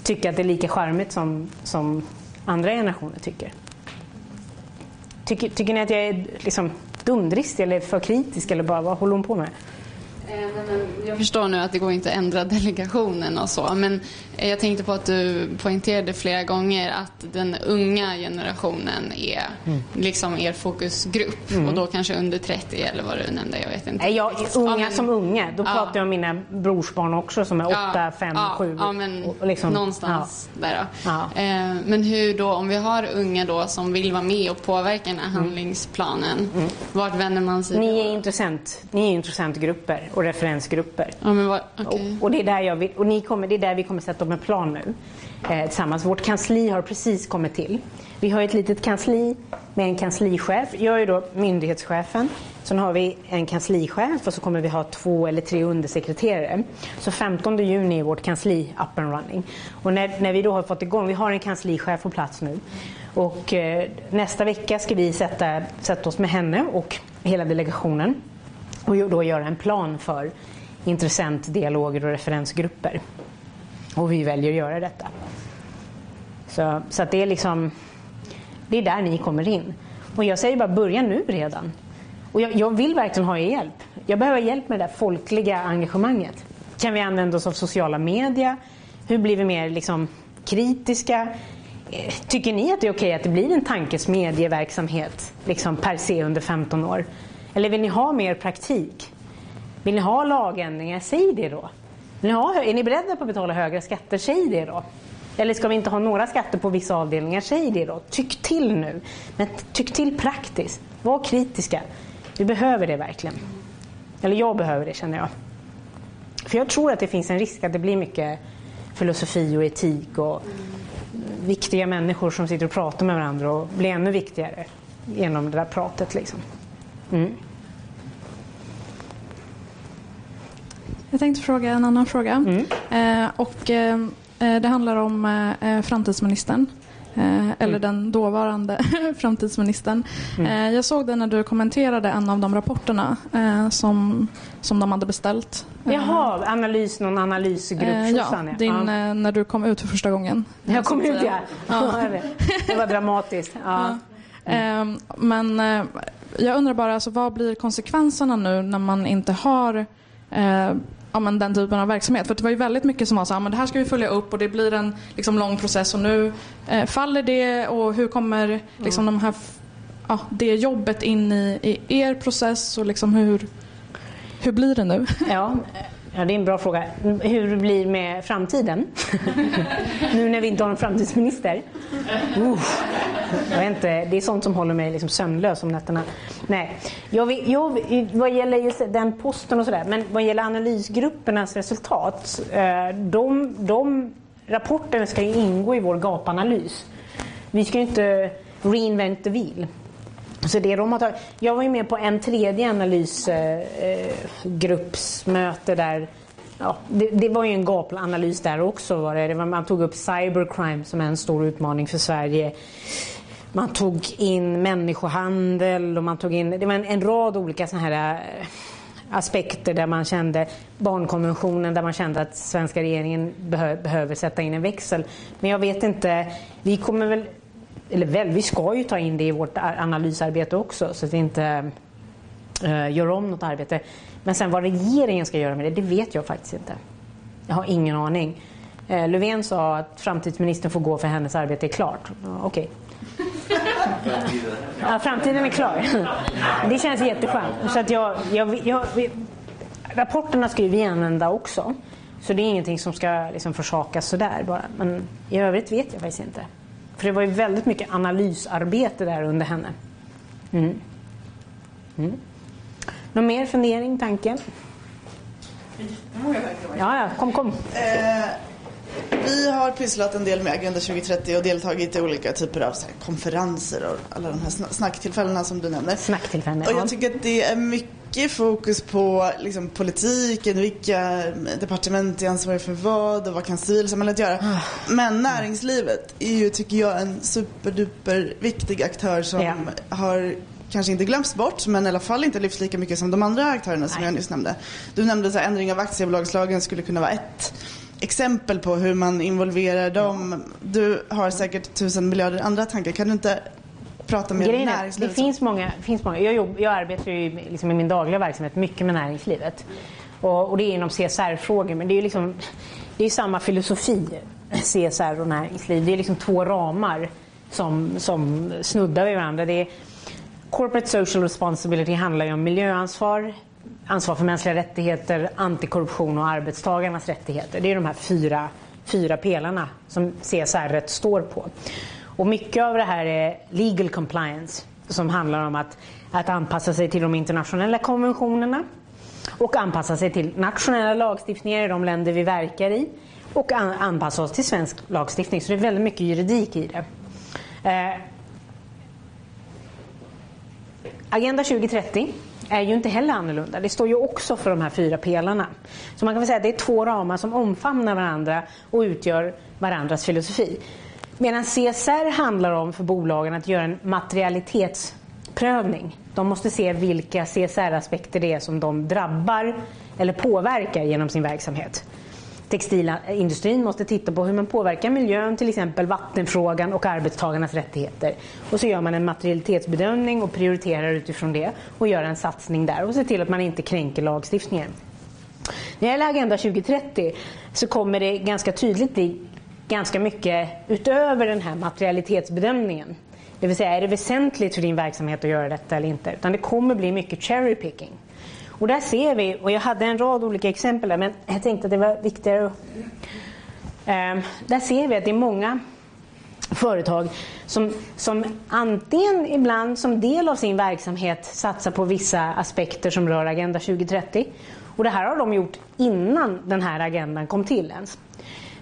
tycka att det är lika charmigt som, som andra generationer tycker. Tycker, tycker ni att jag är liksom, dumdristig eller för kritisk eller bara vad håller hon på med? Eh, Jag förstår nu att det går inte att ändra [LAUGHS] delegationen och så. Men eh, jag tänkte på att du poängterade flera gånger att den unga generationen är liksom er fokusgrupp. Och då kanske under 30 eller vad du nämnde. Jag vet inte. Nej, jag, unga Ja, men- som unga, då Ja. pratar jag om mina brorsbarn också som är 8, Ja, 5, ja, 7. Ja, men och liksom, någonstans där då. Ja. Eh, men hur då, om vi har unga då som vill vara med och påverka den här handlingsplanen. Vart vänder man sig Mm. Ni är, intressent, ni är intressentgrupper och referensgrupper. Ja, vad, okej. Och, och, det, är där jag vill, och ni kommer, det är där vi kommer sätta upp en plan nu eh, tillsammans. Vårt kansli har precis kommit till. Vi har ett litet kansli med en kanslichef. Jag är då myndighetschefen. Sen har vi en kanslichef och så kommer vi ha två eller tre undersekreterare. Så 15 juni är vårt kansli up and running. Och när, när vi då har fått igång, vi har en kanslichef på plats nu. Och eh, nästa vecka ska vi sätta, sätta oss med henne och hela delegationen och då göra en plan för intressentdialoger och referensgrupper. Och vi väljer att göra detta. Så, så att det är liksom, det är där ni kommer in. Och jag säger bara börja nu redan. Och jag, jag vill verkligen ha er hjälp. Jag behöver hjälp med det där folkliga engagemanget. Kan vi använda oss av sociala medier? Hur blir vi mer liksom, kritiska? Eh, tycker ni att det är okej att det blir en tankesmedjeverksamhet liksom per se under 15 år? Eller vill ni ha mer praktik? Vill ni ha lagändringar? Säg det då. Vill ni ha, är ni beredda på att betala högre skatter? Säg det då. Eller ska vi inte ha några skatter på vissa avdelningar? Säg det då. Tyck till nu. Men tyck till praktiskt. Var kritiska. Vi behöver det verkligen. Eller jag behöver det känner jag. För jag tror att det finns en risk att det blir mycket filosofi och etik och viktiga människor som sitter och pratar med varandra och blir ännu viktigare genom det där pratet. Liksom. Mm. Jag tänkte fråga en annan fråga. Mm. Eh, och, eh, det handlar om eh, framtidsministern. Eh, eller mm. den dåvarande [LAUGHS] framtidsministern. Mm. Eh, jag såg det när du kommenterade en av de rapporterna eh, som, som de hade beställt. Jaha, analys, någon analysgrupp. ja, din, ja. när du kom ut för första gången. Jag kom ut ja. ja. det var dramatiskt. Ja. Mm. Men jag undrar bara, alltså, vad blir konsekvenserna nu när man inte har ja, men den typen av verksamhet. För det var ju väldigt mycket som var så här, men det här ska vi följa upp och det blir en liksom, lång process och nu eh, faller det och hur kommer liksom, mm. de här, ja, det jobbet in i, i er process och liksom hur, hur blir det nu? Ja, [LAUGHS] Ja, det är en bra fråga. Hur det blir med framtiden? nu när vi inte har en framtidsminister. Uh, jag vet inte, det är sånt som håller mig liksom sömnlös om nätterna. Nej, jag, jag, vad gäller just den posten och sådär, men vad gäller analysgruppernas resultat. Eh, de, de rapporterna ska ju ingå i vår gapanalys. Vi ska ju inte reinvent the wheel. Så det de har tagit, jag var ju med på en tredje analysgruppsmöte eh, eh där Ja, det, det, var ju en gapanalys där också. Var det. Man tog upp cybercrime som är en stor utmaning för Sverige. Man tog in människohandel och man tog in det var en, en rad olika såna här eh, aspekter där man kände barnkonventionen där man kände att svenska regeringen behö, behöver sätta in en växel. Men jag vet inte, vi kommer väl eller väl, vi ska ju ta in det i vårt analysarbete också så att vi inte uh, gör om något arbete. Men sen vad regeringen ska göra med det, det vet jag faktiskt inte. Jag har ingen aning. Uh, Löfven sa att framtidsministern får gå för hennes arbete är klart. Uh, Okej. Okay. [LAUGHS] ja, framtiden är klar. det känns jätteskönt. Så att jag, jag, jag, rapporterna ska ju vi använda också. Så det är ingenting som ska liksom försakas sådär bara. Men i övrigt vet jag faktiskt inte. För det var ju väldigt mycket analysarbete där under henne. Mm. Mm. Någon mer fundering, tanke? Jättemånga tankar. Ja, ja, kom, kom. Eh, vi har pysslat en del med Agenda 2030 och deltagit i olika typer av konferenser och alla de här snacktillfällena som du nämner. Snacktillfällen, Och jag tycker att det är mycket fokus på liksom, politiken, vilka departement är ansvariga för vad och vad kan civilsamhället göra. Ah. Men näringslivet är ju, tycker jag, en superduper viktig aktör som ja. har kanske inte glömts bort men i alla fall inte lyfts lika mycket som de andra aktörerna som Nej. jag nyss nämnde. Du nämnde att ändring av aktiebolagslagen skulle kunna vara ett exempel på hur man involverar dem. Du har säkert tusen miljarder andra tankar. Kan du inte prata med Grejen näringslivet? Det finns många, finns många. Jag, jobb, jag arbetar ju liksom i min dagliga verksamhet mycket med näringslivet. Och, och det är inom CSR-frågor men det är ju liksom, det är samma filosofi, CSR och näringsliv. Det är liksom två ramar som, som snuddar vid varandra. Det är, corporate social responsibility handlar ju om miljöansvar, ansvar för mänskliga rättigheter, antikorruption och arbetstagarnas rättigheter. Det är de här fyra, fyra pelarna som CSR står på. Och mycket av det här är legal compliance som handlar om att, att anpassa sig till de internationella konventionerna och anpassa sig till nationella lagstiftningar i de länder vi verkar i och an, anpassa oss till svensk lagstiftning. Så det är väldigt mycket juridik i det. Eh, Agenda 2030 är ju inte heller annorlunda. Det står ju också för de här fyra pelarna. Så man kan väl säga att det är två ramar som omfamnar varandra och utgör varandras filosofi. Medan CSR handlar om för bolagen att göra en materialitetsprövning. De måste se vilka CSR-aspekter det är som de drabbar eller påverkar genom sin verksamhet textilindustrin måste titta på hur man påverkar miljön, till exempel vattenfrågan och arbetstagarnas rättigheter. Och så gör man en materialitetsbedömning och prioriterar utifrån det och gör en satsning där och ser till att man inte kränker lagstiftningen. När det gäller Agenda 2030 så kommer det ganska tydligt bli ganska mycket utöver den här materialitetsbedömningen. Det vill säga, är det väsentligt för din verksamhet att göra detta eller inte? Utan det kommer bli mycket cherry picking. Och där ser vi, och jag hade en rad olika exempel där, men jag tänkte att det var viktigare att... Um, där ser vi att det är många företag som, som antingen ibland som del av sin verksamhet satsar på vissa aspekter som rör Agenda 2030. Och det här har de gjort innan den här agendan kom till ens.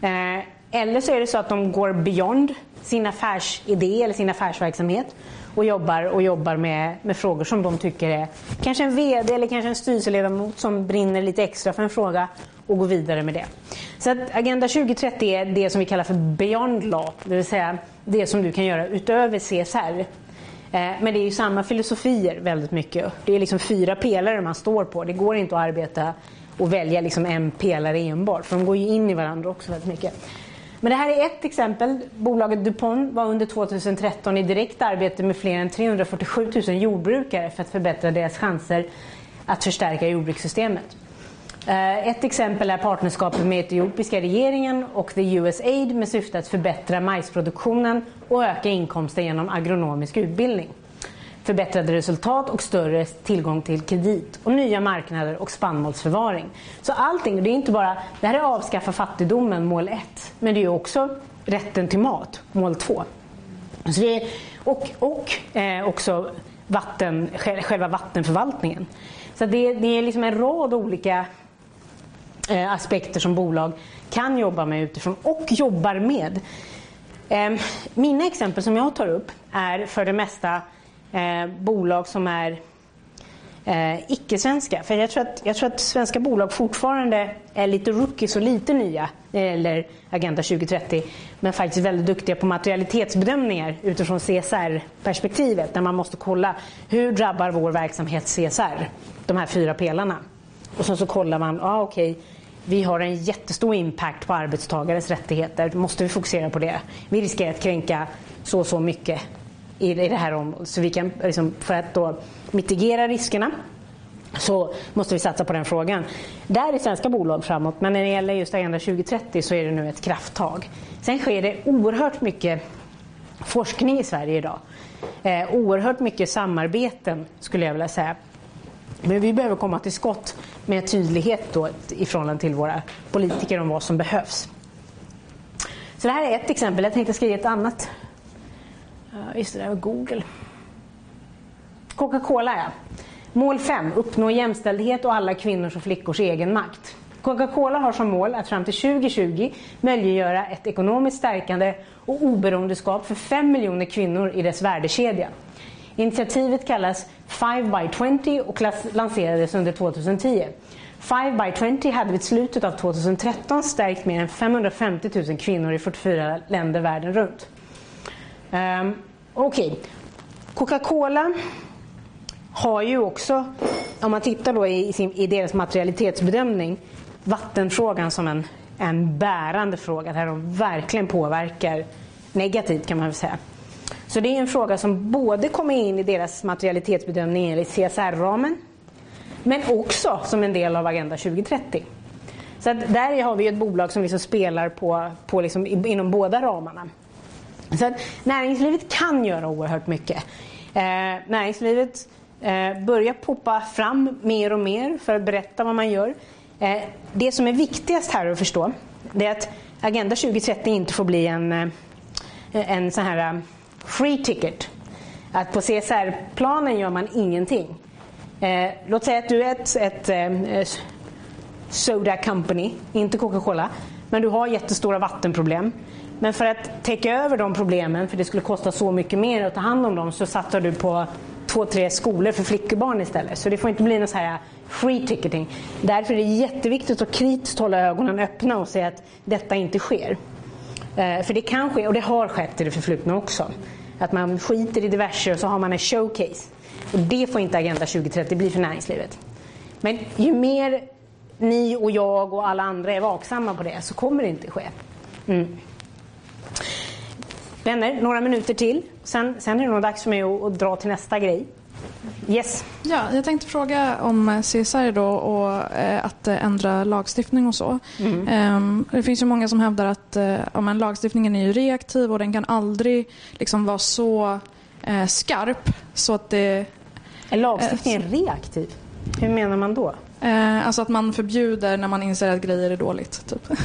Eh, eller så är det så att de går beyond sin affärsidé eller sin affärsverksamhet och jobbar, och jobbar med, med frågor som de tycker är kanske en VD eller kanske en styrelseledamot som brinner lite extra för en fråga och går vidare med det. Så att Agenda 2030 är det som vi kallar för beyond law, det vill säga det som du kan göra utöver CSR. Eh, men det är ju samma filosofier väldigt mycket. Det är liksom fyra pelare man står på. Det går inte att arbeta och välja liksom en pelare enbart, för de går ju in i varandra också väldigt mycket. Men det här är ett exempel. Bolaget DuPont var under 2013 i direkt arbete med fler än 347 000 jordbrukare för att förbättra deras chanser att förstärka jordbrukssystemet. Eh, ett exempel är partnerskapet med etiopiska regeringen och the USAID med syfte att förbättra majsproduktionen och öka inkomsten genom agronomisk utbildning. Förbättrade resultat och större tillgång till kredit och nya marknader och spannmålsförvaring. Så allting, det är inte bara, det här är avskaffa fattigdomen, mål 1, men det är också rätten till mat, mål 2. Så det är, och och eh, också vatten, själva vattenförvaltningen. Så det, det är liksom en rad olika eh, aspekter som bolag kan jobba med utifrån och jobbar med. Eh, mina exempel som jag tar upp är för det mesta eh, bolag som är eh, icke-svenska. För jag tror, att, jag tror att svenska bolag fortfarande är lite rookies och lite nya eller Agenda 2030 men faktiskt väldigt duktiga på materialitetsbedömningar utifrån CSR-perspektivet där man måste kolla hur drabbar vår verksamhet CSR, de här fyra pelarna. Och sen så kollar man, ja ah, okej, okay, vi har en jättestor impact på arbetstagares rättigheter, måste vi fokusera på det. Vi riskerar att kränka så och så mycket i det här området. Så vi kan, liksom, för att då mitigera riskerna så måste vi satsa på den frågan. Där är svenska bolag framåt, men när det gäller just Agenda 2030 så är det nu ett krafttag. Sen sker det oerhört mycket forskning i Sverige idag. Eh, oerhört mycket samarbeten skulle jag vilja säga. Men vi behöver komma till skott med tydlighet då i förhållande till våra politiker om vad som behövs. Så det här är ett exempel. Jag tänkte skriva ett annat. Just det, där var Google. Coca-Cola ja. Mål 5. Uppnå jämställdhet och alla kvinnors och flickors egenmakt. Coca-Cola har som mål att fram till 2020 möjliggöra ett ekonomiskt stärkande och oberoendeskap för 5 miljoner kvinnor i dess värdekedja. Initiativet kallas 5 by 20 och lanserades under 2010. 5 by 20 hade vid slutet av 2013 stärkt mer än 550 000 kvinnor i 44 länder världen runt. Um, Okej, okay. Coca-Cola har ju också, om man tittar då i, sin, i deras materialitetsbedömning, vattenfrågan som en, en bärande fråga där de verkligen påverkar negativt kan man väl säga. Så det är en fråga som både kommer in i deras materialitetsbedömning enligt CSR-ramen men också som en del av Agenda 2030. Så att där har vi ett bolag som liksom spelar på, på liksom, inom båda ramarna. Så att näringslivet kan göra oerhört mycket. Eh, näringslivet eh, börjar poppa fram mer och mer för att berätta vad man gör. Eh, det som är viktigast här att förstå det är att Agenda 2030 inte får bli en, eh, en sån här eh, free ticket. Att på CSR-planen gör man ingenting. Eh, låt säga att du är ett, ett eh, soda company, inte Coca-Cola, men du har jättestora vattenproblem. Men för att täcka över de problemen, för det skulle kosta så mycket mer att ta hand om dem, så satsar du på två, tre skolor för flickebarn istället. Så det får inte bli någon så här free ticketing. Därför är det jätteviktigt att kritiskt hålla ögonen öppna och säga att detta inte sker. Eh, för det kan ske, och det har skett i det förflutna också. Att man skiter i diverse och så har man en showcase. Och det får inte Agenda 2030 bli för näringslivet. Men ju mer ni och jag och alla andra är vaksamma på det så kommer det inte ske. Mm. Vänner, några minuter till. Sen, sen är det nog dags för mig att, att dra till nästa grej. Yes. Ja, jag tänkte fråga om CSR då och eh, att eh, ändra lagstiftning och så. Mm. Eh, det finns ju många som hävdar att eh, ja, lagstiftningen är ju reaktiv och den kan aldrig liksom vara så eh, skarp så att det... Är lagstiftningen reaktiv? Hur menar man då? Eh, alltså att man förbjuder när man inser att grejer är dåligt. Typ. [LAUGHS]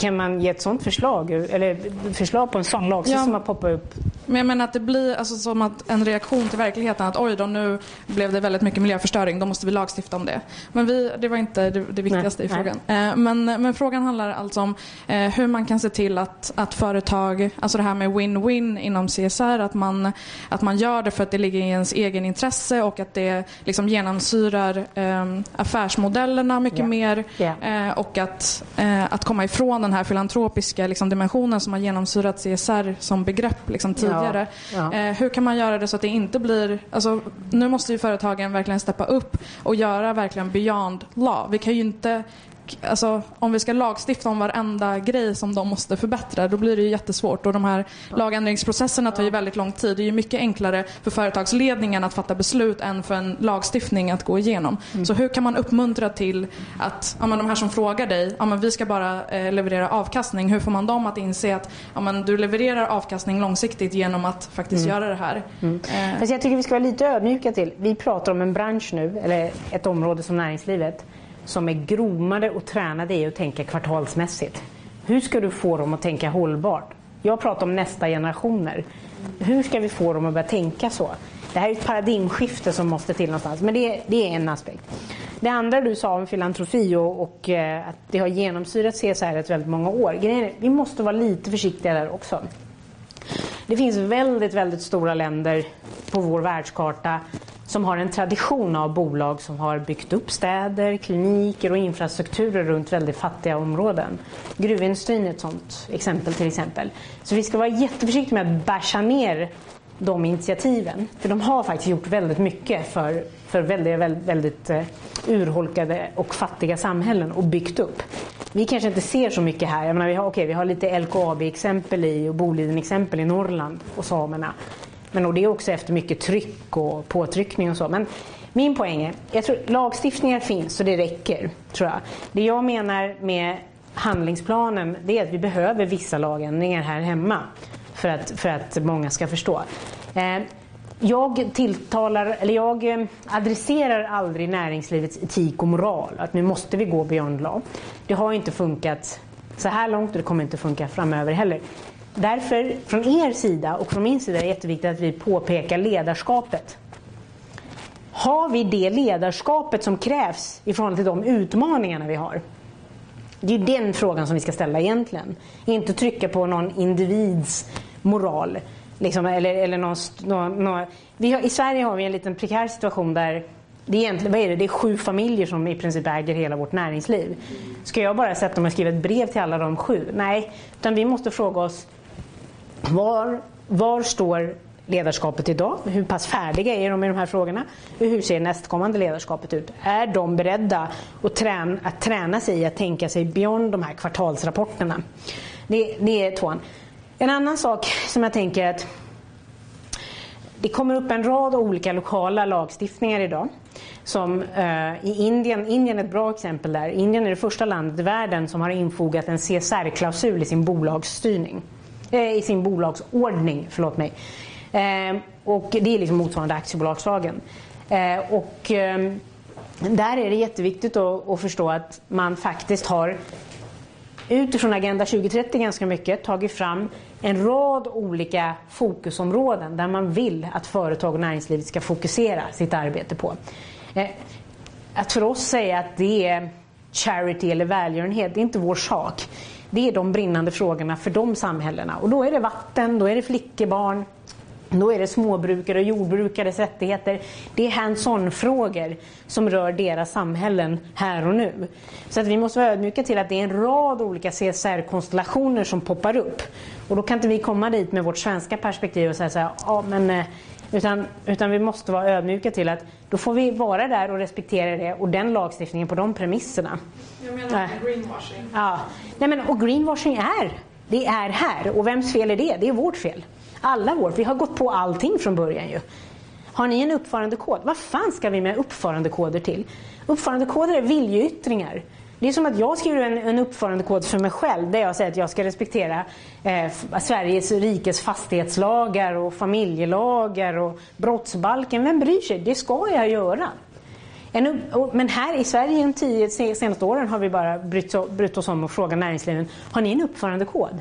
Kan man ge ett sånt förslag? Eller förslag på en sån lagstiftning Ja. som har poppat upp? Men jag menar att det blir alltså som att en reaktion till verkligheten att oj då nu blev det väldigt mycket miljöförstöring, då måste vi lagstifta om det. Men vi, det var inte det, det viktigaste Nej, i frågan. Eh, men, men frågan handlar alltså om eh, hur man kan se till att, att företag, alltså det här med win-win inom CSR, att man, att man gör det för att det ligger i ens egen intresse och att det liksom genomsyrar eh, affärsmodellerna mycket Ja. mer eh, och att, eh, att komma ifrån den här filantropiska liksom, dimensionen som har genomsyrat CSR som begrepp liksom, tidigare. Ja. Eh, hur kan man göra det så att det inte blir... Alltså, nu måste ju företagen verkligen steppa upp och göra verkligen beyond law. Vi kan ju inte... Alltså, om vi ska lagstifta om varenda grej som de måste förbättra då blir det ju jättesvårt och de här lagändringsprocesserna tar ju väldigt lång tid. Det är ju mycket enklare för företagsledningen att fatta beslut än för en lagstiftning att gå igenom. Så hur kan man uppmuntra till att ja, men de här som frågar dig, ja, men vi ska bara eh, leverera avkastning. Hur får man dem att inse att ja, men du levererar avkastning långsiktigt genom att faktiskt göra det här? Eh, Fast jag tycker vi ska vara lite ödmjuka till. Vi pratar om en bransch nu, eller ett område som näringslivet, som är gromade och tränade i att tänka kvartalsmässigt. Hur ska du få dem att tänka hållbart? Jag pratar om nästa generationer. Hur ska vi få dem att börja tänka så? Det här är ett paradigmskifte som måste till någonstans, men det, det är en aspekt. Det andra du sa om filantrofi och, och eh, att det har genomsyrat CSR i väldigt många år. Grejen är, vi måste vara lite försiktiga där också. Det finns väldigt, väldigt stora länder på vår världskarta som har en tradition av bolag som har byggt upp städer, kliniker och infrastrukturer runt väldigt fattiga områden. Gruvindustrin är ett sådant exempel till exempel. Så vi ska vara jätteförsiktiga med att basha ner de initiativen. För de har faktiskt gjort väldigt mycket för, för väldigt, väldigt, väldigt urholkade och fattiga samhällen och byggt upp. Vi kanske inte ser så mycket här. Jag menar, vi, har, okay, vi har lite LKAB-exempel i och Boliden-exempel i Norrland och samerna. Men och det är också efter mycket tryck och påtryckning och så. Men min poäng är, jag tror lagstiftningar finns så det räcker. Tror jag. Det jag menar med handlingsplanen det är att vi behöver vissa lagändringar här hemma för att, för att många ska förstå. Eh, jag tilltalar, eller jag eh, adresserar aldrig näringslivets etik och moral. Att nu måste vi gå beyond law. Det har inte funkat så här långt och det kommer inte funka framöver heller. Därför, från er sida och från min sida är det jätteviktigt att vi påpekar ledarskapet. Har vi det ledarskapet som krävs i förhållande till de utmaningarna vi har? Det är den frågan som vi ska ställa egentligen. Inte trycka på någon individs moral. Liksom, eller, eller någon, någon, någon. Vi har, I Sverige har vi en liten prekär situation där det är, egentligen, vad är det? det är sju familjer som i princip äger hela vårt näringsliv. Ska jag bara sätta mig och skriva ett brev till alla de sju? Nej, utan vi måste fråga oss var, var står ledarskapet idag? Hur pass färdiga är de i de här frågorna? Hur ser nästkommande ledarskapet ut? Är de beredda att träna, att träna sig i att tänka sig beyond de här kvartalsrapporterna? Det, det är tvåan. En annan sak som jag tänker att det kommer upp en rad olika lokala lagstiftningar idag. Som eh, i Indien, Indien är ett bra exempel där. Indien är det första landet i världen som har infogat en CSR-klausul i sin bolagsstyrning. Eh, I sin bolagsordning, förlåt mig. Eh, och det är liksom motsvarande aktiebolagslagen. Eh, och eh, där är det jätteviktigt att, att förstå att man faktiskt har utifrån Agenda 2030 ganska mycket tagit fram en rad olika fokusområden där man vill att företag och näringslivet ska fokusera sitt arbete på. Eh, Att för oss säga att det är charity eller välgörenhet, det är inte vår sak. Det är de brinnande frågorna för de samhällena. Och då är det vatten, då är det flickebarn, då är det småbrukare och jordbrukares rättigheter. Det är hands-on-frågor som rör deras samhällen här och nu. Så att vi måste vara ödmjuka till att det är en rad olika CSR-konstellationer som poppar upp. Och då kan inte vi komma dit med vårt svenska perspektiv och säga så här, ja men eh, utan, utan vi måste vara ödmjuka till att då får vi vara där och respektera det och den lagstiftningen på de premisserna. Jag menar Nej. greenwashing. Ja. Nej, men, och greenwashing är, det är här. Och vems fel är det? Det är vårt fel. Alla vårt. Vi har gått på allting från början ju. Har ni en uppförandekod? Vad fan ska vi med uppförandekoder till? Uppförandekoder är viljeyttringar. Det är som att jag skriver en, en uppförandekod för mig själv där jag säger att jag ska respektera eh, Sveriges rikes fastighetslagar och familjelagar och brottsbalken. Vem bryr sig? Det ska jag göra. En, men här i Sverige de tio senaste åren har vi bara brytt, brytt oss om och frågat näringslivet, har ni en uppförandekod?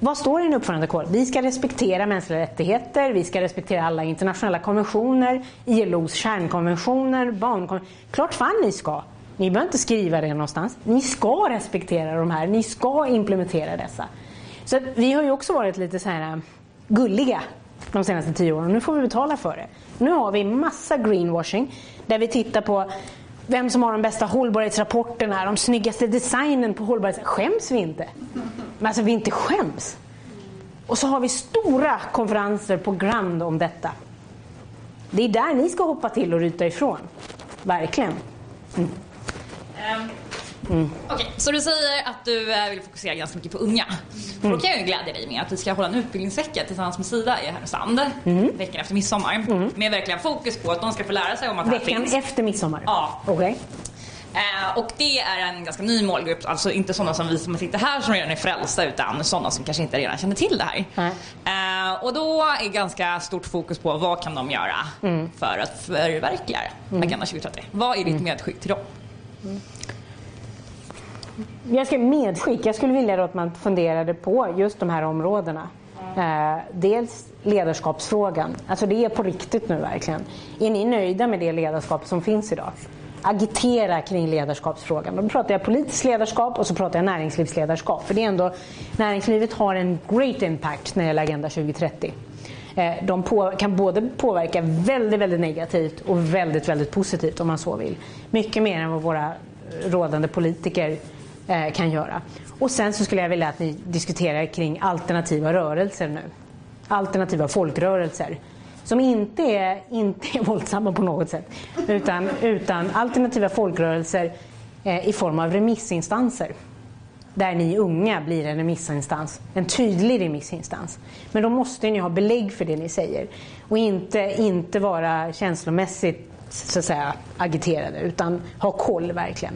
Vad står i en uppförandekod? Vi ska respektera mänskliga rättigheter, vi ska respektera alla internationella konventioner, ILOs kärnkonventioner, barnkonventioner. Klart fan ni ska! Ni behöver inte skriva det någonstans. Ni ska respektera de här, ni ska implementera dessa. Så vi har ju också varit lite så här eh, gulliga de senaste tio åren. Nu får vi betala för det. Nu har vi massa greenwashing där vi tittar på vem som har de bästa hållbarhetsrapporterna, de snyggaste designen på hållbarhet. Skäms vi inte? Men alltså vi inte skäms. Och så har vi stora konferenser på Grand om detta. Det är där ni ska hoppa till och ryta ifrån. Verkligen. Mm. Mm. Okej, okay, så du säger att du eh, vill fokusera ganska mycket på unga. Mm. Då kan jag ju glädja dig med att vi ska hålla en utbildningsvecka tillsammans med Sida i Härnösand mm. veckan efter midsommar. Mm. Med verkligen fokus på att de ska få lära sig om att veckan det här finns. Veckan efter midsommar? Ja. Okay. Eh, och det är en ganska ny målgrupp, alltså inte sådana som vi som sitter här som redan är frälsta utan sådana som kanske inte redan känner till det här. Eh, och då är ganska stort fokus på vad kan de göra mm. för att förverkliga mm. Agenda 2030. Vad är ditt mm. medskick till dem? Mm. Jag ska medskick. Jag skulle vilja att man funderade på just de här områdena. Eh, dels ledarskapsfrågan. Alltså det är på riktigt nu verkligen. Är ni nöjda med det ledarskap som finns idag? Agitera kring ledarskapsfrågan. Då pratar jag politiskt ledarskap och så pratar jag näringslivsledarskap. För det är ändå, näringslivet har en great impact när det gäller Agenda 2030. Eh, de på, kan både påverka väldigt, väldigt negativt och väldigt, väldigt positivt om man så vill. Mycket mer än vad våra rådande politiker Eh, kan göra. Och sen så skulle jag vilja att ni diskuterar kring alternativa rörelser nu. Alternativa folkrörelser. Som inte är, inte är [LAUGHS] våldsamma på något sätt. Utan, utan alternativa folkrörelser eh, i form av remissinstanser. Där ni unga blir en remissinstans. En tydlig remissinstans. Men då måste ni ha belägg för det ni säger. Och inte, inte vara känslomässigt så att säga, agiterade. Utan ha koll verkligen.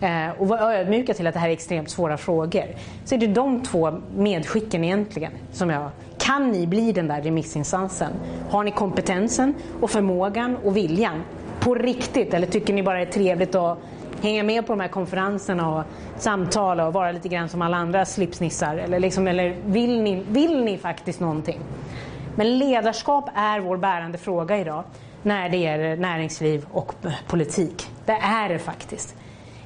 Eh, och vara ödmjuka till att det här är extremt svåra frågor. Så är det de två medskicken egentligen som jag kan ni bli den där remissinstansen? Har ni kompetensen och förmågan och viljan på riktigt? Eller tycker ni bara det är trevligt att hänga med på de här konferenserna och samtala och vara lite grann som alla andra slipsnissar? Eller, liksom, eller vill, ni, vill ni faktiskt någonting? Men ledarskap är vår bärande fråga idag när det gäller näringsliv och politik. Det är det faktiskt.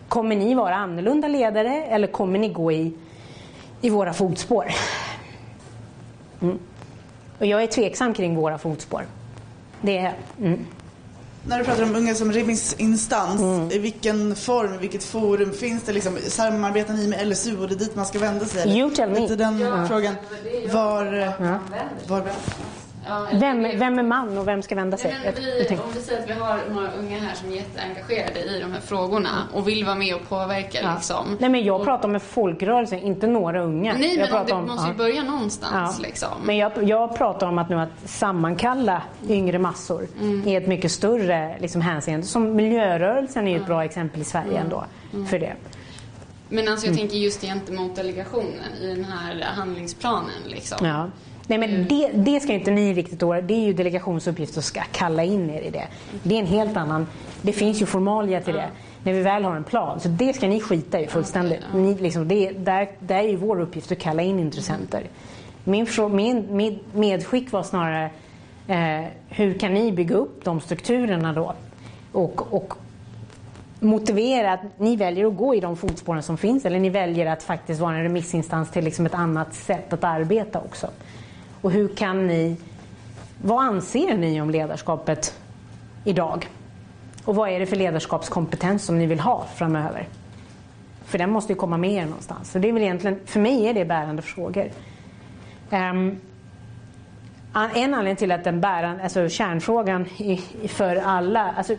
Kommer ni vara annorlunda ledare eller kommer ni gå i, i våra fotspår? Mm. Och jag är tveksam kring våra fotspår. Det är, mm. När du pratar om unga som remissinstans, mm. i vilken form, i vilket forum finns det? Liksom, samarbetar ni med LSU och det är dit man ska vända sig? Eller? You tell me. den ja. frågan. Var, ja. var, vem, vem är man och vem ska vända sig? Nej, vi, om vi säger att vi har några unga här som är jätteengagerade i de här frågorna och vill vara med och påverka. Ja. Liksom. Nej, men jag pratar om en folkrörelse, inte några unga. Nej, jag men det om, måste ju börja någonstans. Liksom. Men jag, jag pratar om att nu att sammankalla yngre massor mm. är ett mycket större liksom, hänseende. Som miljörörelsen är ju ett bra exempel i Sverige mm. ändå mm. för det. Men alltså jag mm. tänker just gentemot delegationen i den här handlingsplanen. Liksom. Ja. Nej men mm. det, det ska inte ni riktigt då, det är ju delegationsuppgift att kalla in er i det. Det är en helt annan, det finns ju formalia till det när vi väl har en plan. Så det ska ni skita i fullständigt. Ni, liksom, det, där, där är ju vår uppgift att kalla in intressenter. Min, min, min medskick var snarare eh, hur kan ni bygga upp de strukturerna då? Och, och motivera att ni väljer att gå i de fotspåren som finns eller ni väljer att faktiskt vara en remissinstans till liksom ett annat sätt att arbeta också. Och hur kan ni, vad anser ni om ledarskapet idag? Och vad är det för ledarskapskompetens som ni vill ha framöver? För den måste ju komma med er någonstans. Så det är väl egentligen, för mig är det bärande frågor. Um, en anledning till att den bärande, alltså kärnfrågan för alla, alltså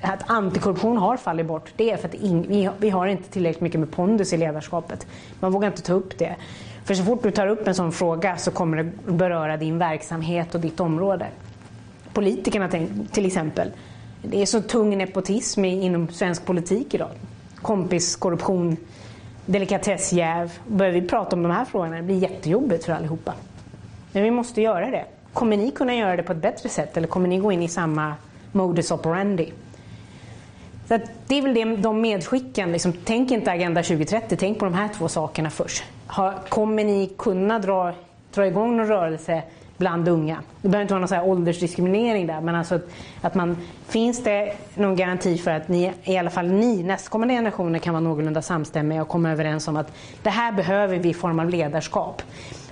att antikorruption har fallit bort, det är för att vi, vi har inte tillräckligt mycket med pondus i ledarskapet. Man vågar inte ta upp det. För så fort du tar upp en sån fråga så kommer det beröra din verksamhet och ditt område. Politikerna till exempel. Det är så tung nepotism inom svensk politik idag. kompiskorruption, delikatessjäv. Börjar vi prata om de här frågorna, det blir jättejobbigt för allihopa. Men vi måste göra det. Kommer ni kunna göra det på ett bättre sätt eller kommer ni gå in i samma modus operandi? Så det är väl det, de medskicken. Liksom, tänk inte Agenda 2030, tänk på de här två sakerna först. Har, kommer ni kunna dra, dra igång någon rörelse bland unga? Det behöver inte vara någon så här åldersdiskriminering där, men alltså att, att man, finns det någon garanti för att ni, i alla fall ni, nästkommande generationer kan vara någorlunda samstämmiga och komma överens om att det här behöver vi i form av ledarskap.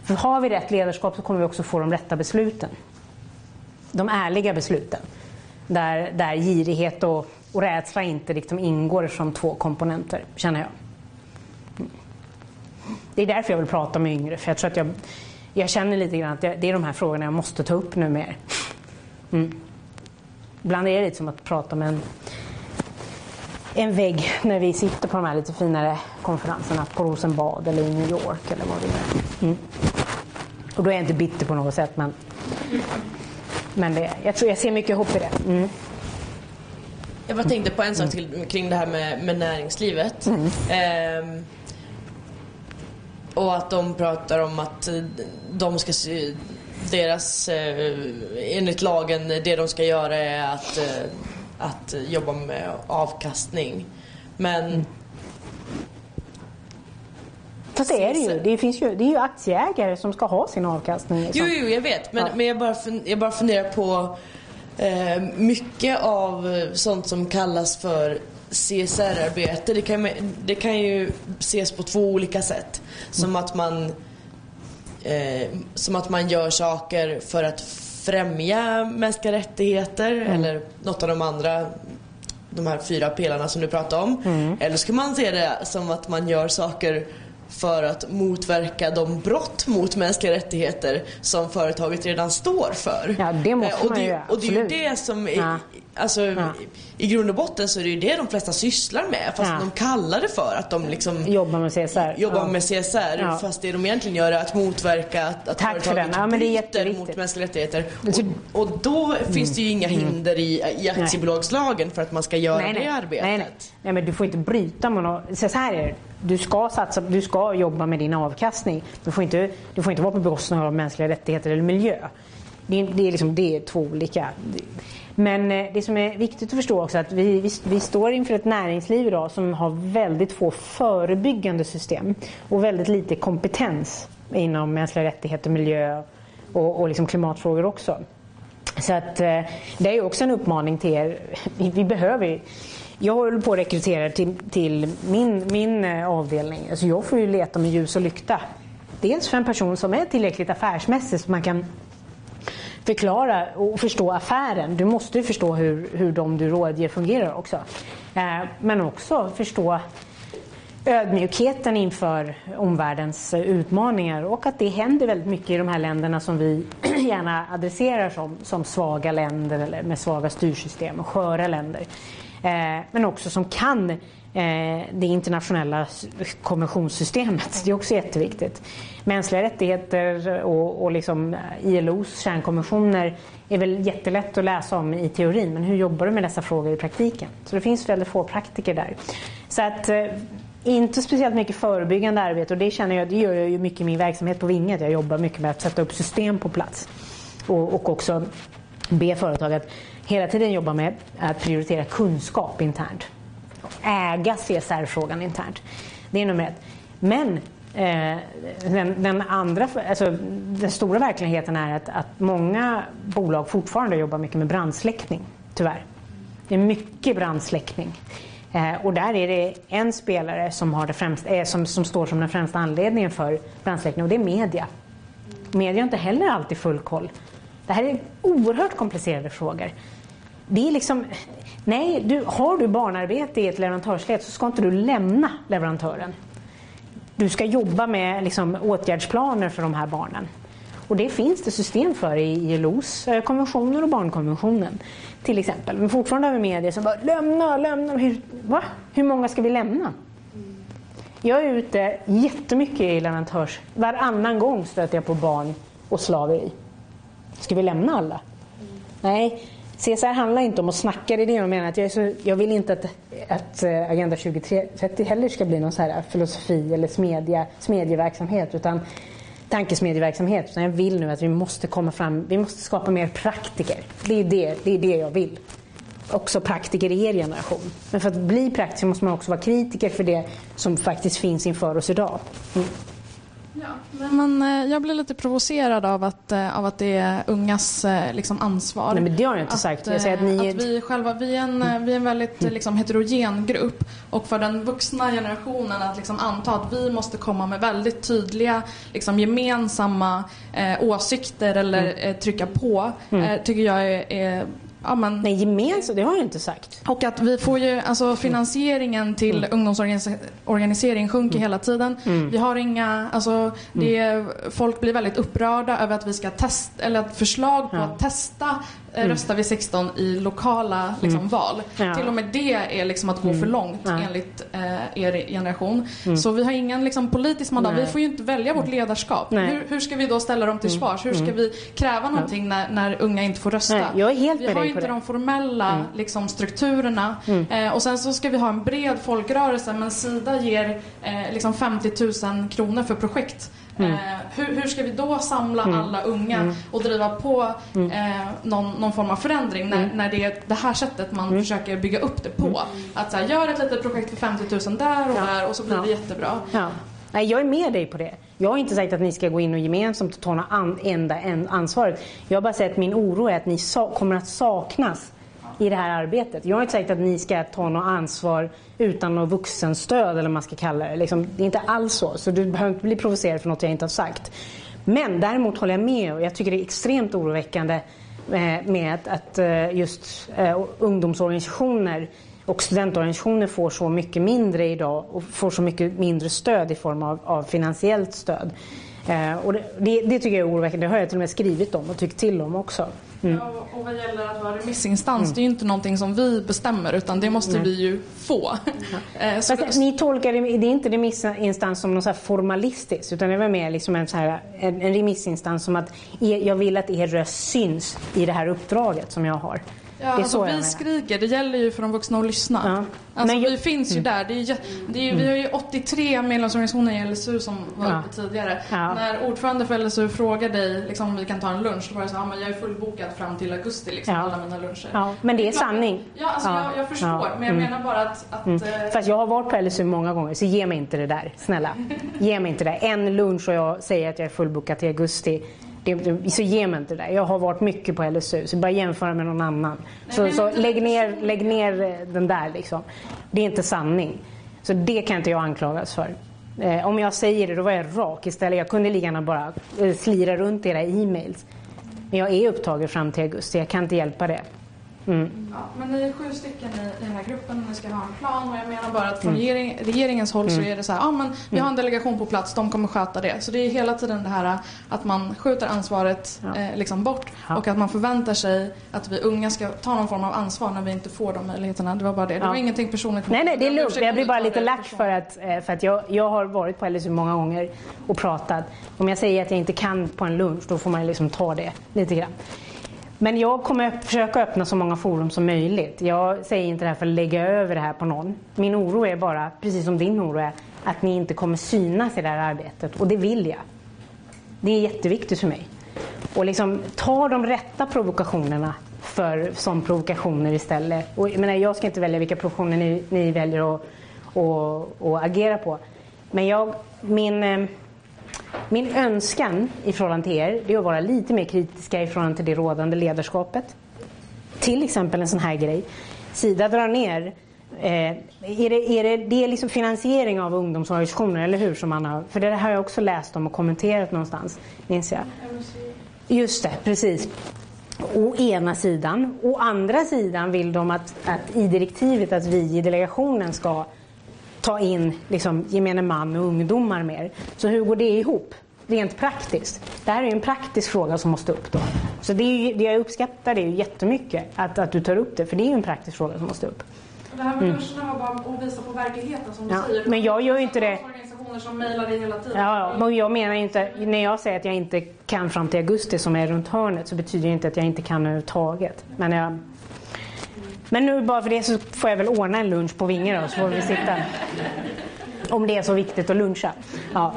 För har vi rätt ledarskap så kommer vi också få de rätta besluten. De ärliga besluten. Där, där girighet och, och rädsla inte liksom ingår som två komponenter, känner jag. Det är därför jag vill prata med yngre, för jag tror att jag, jag känner lite grann att det är de här frågorna jag måste ta upp nu mer. Mm. Ibland är det lite som att prata med en, en vägg när vi sitter på de här lite finare konferenserna på Rosenbad eller i New York eller vad det är. Mm. Och då är jag inte bitter på något sätt men, men det, jag tror jag ser mycket hopp i det. Mm. Jag bara tänkte på en sak till kring det här med, med näringslivet. Mm. Ehm, och att de pratar om att de ska deras, eh, enligt lagen, det de ska göra är att, eh, att jobba med avkastning. Men mm. Fast det är det ju. Det, finns ju. det är ju aktieägare som ska ha sin avkastning. Liksom. Jo, jo, jag vet. Men, ja. men jag, bara fun, jag bara funderar på eh, mycket av sånt som kallas för CSR-arbete. Det kan, det kan ju ses på två olika sätt. Som att man eh, som att man gör saker för att främja mänskliga rättigheter mm. eller något av de andra de här fyra pelarna som du pratade om. Mm. Eller ska man se det som att man gör saker för att motverka de brott mot mänskliga rättigheter som företaget redan står för. Ja, det måste eh, och man det, ju Och det är ju det som är, ja. Alltså, ja. I grund och botten så är det ju det de flesta sysslar med fast ja. de kallar det för att de liksom jobbar med CSR. Jobbar ja. med CSR fast det de egentligen gör är att motverka att, att Tack företaget ja, men det bryter mot mänskliga rättigheter. Och, och då mm. finns det ju inga mm. hinder i, i aktiebolagslagen för att man ska göra nej, nej. det arbetet. Nej, nej. nej, men du får inte bryta mot något. Så här är det. Du ska, satsa, du ska jobba med din avkastning. Du får inte, du får inte vara på bekostnad av mänskliga rättigheter eller miljö. Det, det, är liksom, det är två olika. Men eh, det som är viktigt att förstå också är att vi, vi, vi, står inför ett näringsliv idag som har väldigt få förebyggande system och väldigt lite kompetens inom mänskliga rättigheter, miljö och, och liksom klimatfrågor också. Så att, eh, det är också en uppmaning till er. Vi, vi behöver jag håller på att rekrytera till, till min, min eh, avdelning. Alltså jag får ju leta med ljus och lykta. Dels för en person som är tillräckligt affärsmässig så man kan förklara och förstå affären. Du måste förstå hur, hur de du rådger fungerar också. Eh, men också förstå ödmjukheten inför omvärldens eh, utmaningar och att det händer väldigt mycket i de här länderna som vi [CLEARS THROAT] gärna adresserar som, som svaga länder eller med svaga styrsystem och sköra länder. Eh, men också som kan Eh, det internationella konventionssystemet. Det är också jätteviktigt. Mänskliga rättigheter och, och liksom eh, ILOs kärnkonventioner är väl jättelätt att läsa om i teorin men hur jobbar du med dessa frågor i praktiken? Så det finns väldigt få praktiker där. Så att eh, inte speciellt mycket förebyggande arbete och det känner jag, det gör jag ju mycket i min verksamhet på Vinget. Jag jobbar mycket med att sätta upp system på plats och, och också be företag att hela tiden jobba med att prioritera kunskap internt. Äga CSR-frågan internt. Det är nummer ett. Men eh, den, den, andra, alltså, den stora verkligheten är att, att många bolag fortfarande jobbar mycket med brandsläckning, tyvärr. Det är mycket brandsläckning. Eh, och där är det en spelare som, har det främst, eh, som, som står som den främsta anledningen för brandsläckning och det är media. Media har inte heller alltid full koll. Det här är oerhört komplicerade frågor. Det är liksom, nej, du, har du barnarbete i ett leverantörsled så ska inte du lämna leverantören. Du ska jobba med liksom, åtgärdsplaner för de här barnen. Och det finns det system för i ILOs eh, konventioner och barnkonventionen till exempel. Men fortfarande har vi medier som bara lämna, lämna. Hur, va? Hur många ska vi lämna? Jag är ute jättemycket i leverantörs... Varannan gång stöter jag på barn och slaveri. Ska vi lämna alla? Nej, CSR handlar inte om att snacka, det är det jag menar. Att jag, så, jag vill inte att, att eh, Agenda 2030 heller ska bli någon så här filosofi eller smedja, smedjeverksamhet. Utan tankesmedjeverksamhet. Utan jag vill nu att vi måste komma fram, vi måste skapa mer praktiker. Det är det, det, är det jag vill. Också praktiker i er generation. Men för att bli praktiker måste man också vara kritiker för det som faktiskt finns inför oss idag. Mm. Ja, men eh, jag blir lite provocerad av att, eh, av att det är ungas eh, liksom, ansvar. Nej, men det har jag inte att, sagt. Jag säger att ni att vi, själva, vi, är en, vi är en väldigt liksom, heterogen grupp och för den vuxna generationen att liksom, anta att vi måste komma med väldigt tydliga liksom, gemensamma eh, åsikter eller mm. eh, trycka på mm. eh, tycker jag är, är Ja, men... Nej, gemensamt, det har jag inte sagt. Och att vi får ju, alltså finansieringen till mm. ungdomsorganisering sjunker mm. hela tiden. Mm. Vi har inga, alltså det, mm. folk blir väldigt upprörda över att vi ska testa, eller förslag på ja. att testa mm. röstar vid 16 i lokala liksom, mm. val. Ja. Till och med det är liksom att gå mm. för långt ja. enligt eh, er generation. Mm. Så vi har ingen liksom, politisk mandat. Vi får ju inte välja vårt ledarskap. Hur, hur, ska vi då ställa dem till mm. svars? Hur ska mm. vi kräva någonting när, när unga inte får rösta? Nej, jag är helt vi har inte de formella liksom, strukturerna. Eh, och sen så ska vi ha en bred folkrörelse men Sida ger eh, liksom 50 000 kronor för projekt Mm. Eh, hur, hur, ska vi då samla mm. alla unga mm. och driva på mm. eh, någon, någon, form av förändring när, mm. när det är det här sättet man mm. försöker bygga upp det på? Att så här, gör ett litet projekt för 50 000 där och ja. där och så blir ja. det jättebra. Ja. Nej, jag är med dig på det. Jag har inte sagt att ni ska gå in och gemensamt ta an, enda en ansvaret. Jag har bara sagt att min oro är att ni kommer att saknas i det här arbetet. Jag har inte sagt att ni ska ta något ansvar utan något vuxenstöd eller vad man ska kalla det. Liksom, det är inte alls så. Så du behöver inte bli provocerad för något jag inte har sagt. Men däremot håller jag med och jag tycker det är extremt oroväckande eh, med att, eh, just eh, ungdomsorganisationer och studentorganisationer får så mycket mindre idag och får så mycket mindre stöd i form av, av finansiellt stöd. Eh, och det, det, det, tycker jag är oroväckande. Det har jag till och med skrivit om och tyckt till om också. Mm. Ja, och vad gäller att vara remissinstans, mm. det är ju inte någonting som vi bestämmer utan det måste mm. vi ju få. [LAUGHS] eh, så Fast, ni tolkar det, det är inte remissinstans som något så formalistiskt utan det var mer liksom en, så här, en, en remissinstans som att er, jag vill att er röst syns i det här uppdraget som jag har. Ja, alltså vi skriker. Det gäller ju för de vuxna att lyssna. Ja. Alltså, jag, vi finns ju mm. där. Det är, det är, mm. Vi har ju 83 medlemsorganisationer i LSU som var ja. uppe tidigare. Ja. När ordförande för LSU frågade dig liksom, om vi kan ta en lunch, då var det så att jag är fullbokad fram till augusti, liksom, alla mina luncher. Men det är, sanning. Ja, alltså, Jag, jag förstår. Men jag mm. menar bara att... att mm. Eh, Fast jag har varit på LSU många gånger, så ge mig inte det där. Snälla. [LAUGHS] ge mig inte det. En lunch och jag säger att jag är fullbokad till augusti det, så ge mig inte det där. Jag har varit mycket på LSU, så bara jämföra med någon annan. Så, så lägg, ner, lägg ner eh, den där liksom. Det är inte sanning. Så det kan inte jag anklagas för. Eh, om jag säger det, då var jag rak istället. Jag kunde lika gärna bara eh, slira runt era e-mails. Men jag är upptagen fram till augusti, jag kan inte hjälpa det. Mm. Ja, men ni är sju stycken i, den här gruppen och ni ska ha en plan och jag menar bara att från mm. regeringens håll mm. så är det så här, ja men vi har en mm. delegation på plats, de kommer sköta det. Så det är hela tiden det här att man skjuter ansvaret ja. eh, liksom bort ja. och att man förväntar sig att vi unga ska ta någon form av ansvar när vi inte får de möjligheterna. Det var bara det. Det var ingenting personligt. Nej, nej, det är lugnt. Jag blir bara lite lack för att, eh, för att jag, jag har varit på LSU många gånger och pratat. Om jag säger att jag inte kan på en lunch, då får man liksom ta det lite grann. Men jag kommer försöka öppna så många forum som möjligt. Jag säger inte det här för att lägga över det här på någon. Min oro är bara, precis som din oro är, att ni inte kommer synas i det här arbetet. Och det vill jag. Det är jätteviktigt för mig. Och liksom ta de rätta provokationerna för, som provokationer istället. Och, jag, menar, jag ska inte välja vilka provokationer ni, ni väljer att och, och agera på. Men jag, min eh, min önskan i förhållande till er det är att vara lite mer kritiska i förhållande till det rådande ledarskapet. Till exempel en sån här grej. Sida drar ner Eh, är det, är det, det är liksom finansiering av ungdomsorganisationer, eller hur? Som man har, för det har jag också läst om och kommenterat någonstans, minns jag. Just det, precis. Å ena sidan. Å andra sidan vill de att, att i direktivet att vi i delegationen ska ta in liksom, gemene man och ungdomar mer. Så hur går det ihop? Rent praktiskt. Det här är en praktisk fråga som måste upp då. Så det, är det jag uppskattar det är jättemycket att, att du tar upp det, för det är ju en praktisk fråga som måste upp. Det här med mm. kurserna var bara att visa på verkligheten som du ja, säger. Men jag gör ju inte det. som mejlar dig hela tiden. Ja, men jag menar inte, när jag säger att jag inte kan fram till augusti som är runt hörnet så betyder det inte att jag inte kan överhuvudtaget. Men jag, Men nu bara för det så får jag väl ordna en lunch på Vinge då, så får vi sitta. Om det är så viktigt att luncha. Ja.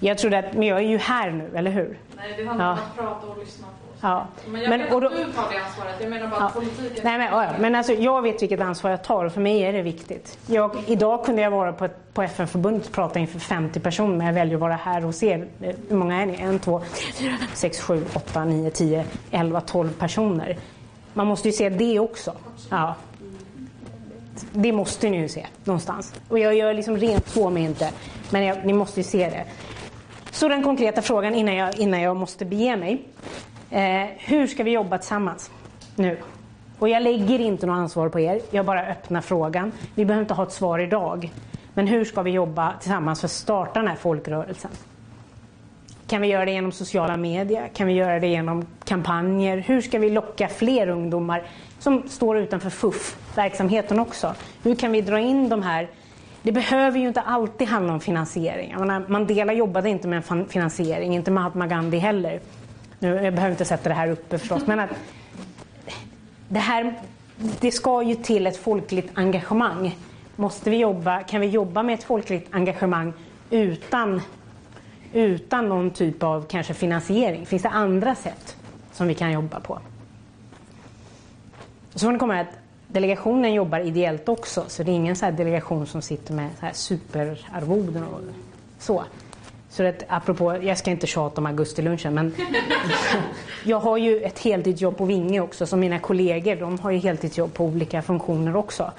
Jag trodde att, men jag är ju här nu, eller hur? Nej, det handlar Ja. om att prata och lyssna på. Ja. Men jag Men- vet då- att du tar det ansvaret. Jag menar bara Ja. politiken... Nej, men, ja, ja. men alltså, jag vet vilket ansvar jag tar och för mig är det viktigt. Jag, idag kunde jag vara på, på FN-förbundet och prata inför 50 personer men jag väljer att vara här hos er. Eh, Hur många är ni? En, två, sex, sju, åtta, nio, tio, elva, tolv personer. Man måste ju se det också. Ja. Det måste ni ju se någonstans. Och jag gör liksom rent på mig inte. Men jag, ni måste ju se det. Så den konkreta frågan innan jag, innan jag måste bege mig. Eh, hur ska vi jobba tillsammans nu? Och jag lägger inte något ansvar på er, jag bara öppnar frågan. Vi behöver inte ha ett svar idag. Men hur ska vi jobba tillsammans för att starta den här folkrörelsen? Kan vi göra det genom sociala medier? Kan vi göra det genom kampanjer? Hur ska vi locka fler ungdomar som står utanför FUF-verksamheten också? Hur kan vi dra in de här det behöver ju inte alltid handla om finansiering. Menar, Mandela jobbade inte med en finansiering, inte Mahatma Gandhi heller. Nu, jag behöver inte sätta det här uppe förstås, men att det, här, det ska ju till ett folkligt engagemang. Måste vi jobba, kan vi jobba med ett folkligt engagemang utan, utan någon typ av kanske finansiering? Finns det andra sätt som vi kan jobba på? Så får ni komma ihåg att delegationen jobbar ideellt också, så det är ingen så här delegation som sitter med så här superarvoden och så. Så att, apropå, jag ska inte tjata om augustilunchen, men [LAUGHS] jag har ju ett heltidsjobb på Vinge också, som mina kollegor, de har ju heltidsjobb på olika funktioner också.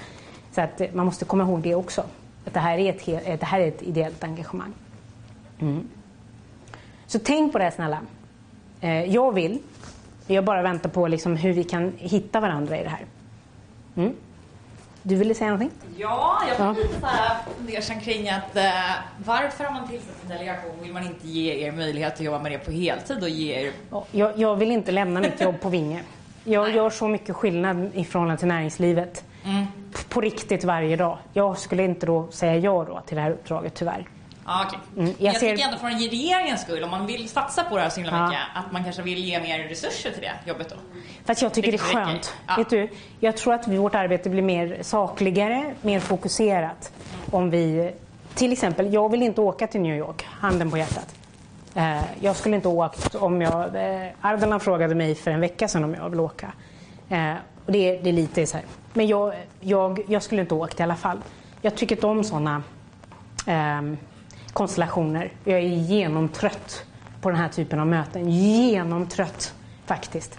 Så att man måste komma ihåg det också, att det här är ett, det här är ett ideellt engagemang. Mm. Så tänk på det snälla. Eh, jag vill, jag bara väntar på liksom hur vi kan hitta varandra i det här. Mm. Du ville säga någonting? Ja, jag Ja. blir lite så här fundersam kring att eh, varför har man tillsatt en delegation? Vill man inte ge er möjlighet att jobba med det på heltid och ge er... Ja, Jag, jag vill inte lämna mitt jobb på Vinge. Jag gör så mycket skillnad i förhållande till näringslivet. P- På riktigt varje dag. Jag skulle inte då säga ja då till det här uppdraget tyvärr. Ja, okej. Mm, jag jag ser- tycker ändå från regeringens skull, om man vill satsa på det här så himla Ja. mycket, att man kanske vill ge mer resurser till det jobbet då. Fast jag tycker det är Vilket skönt. Ja. Vet du, jag tror att vårt arbete blir mer sakligare, mer fokuserat. Om vi, till exempel, jag vill inte åka till New York, handen på hjärtat. Eh, jag skulle inte åkt om jag... Eh, Ardalan frågade mig för en vecka sedan om jag vill åka. Eh, och det, det är lite så här. Men jag, jag, jag skulle inte åkt i alla fall. Jag tycker inte om sådana ehm, konstellationer. Jag är genomtrött på den här typen av möten. Genomtrött faktiskt.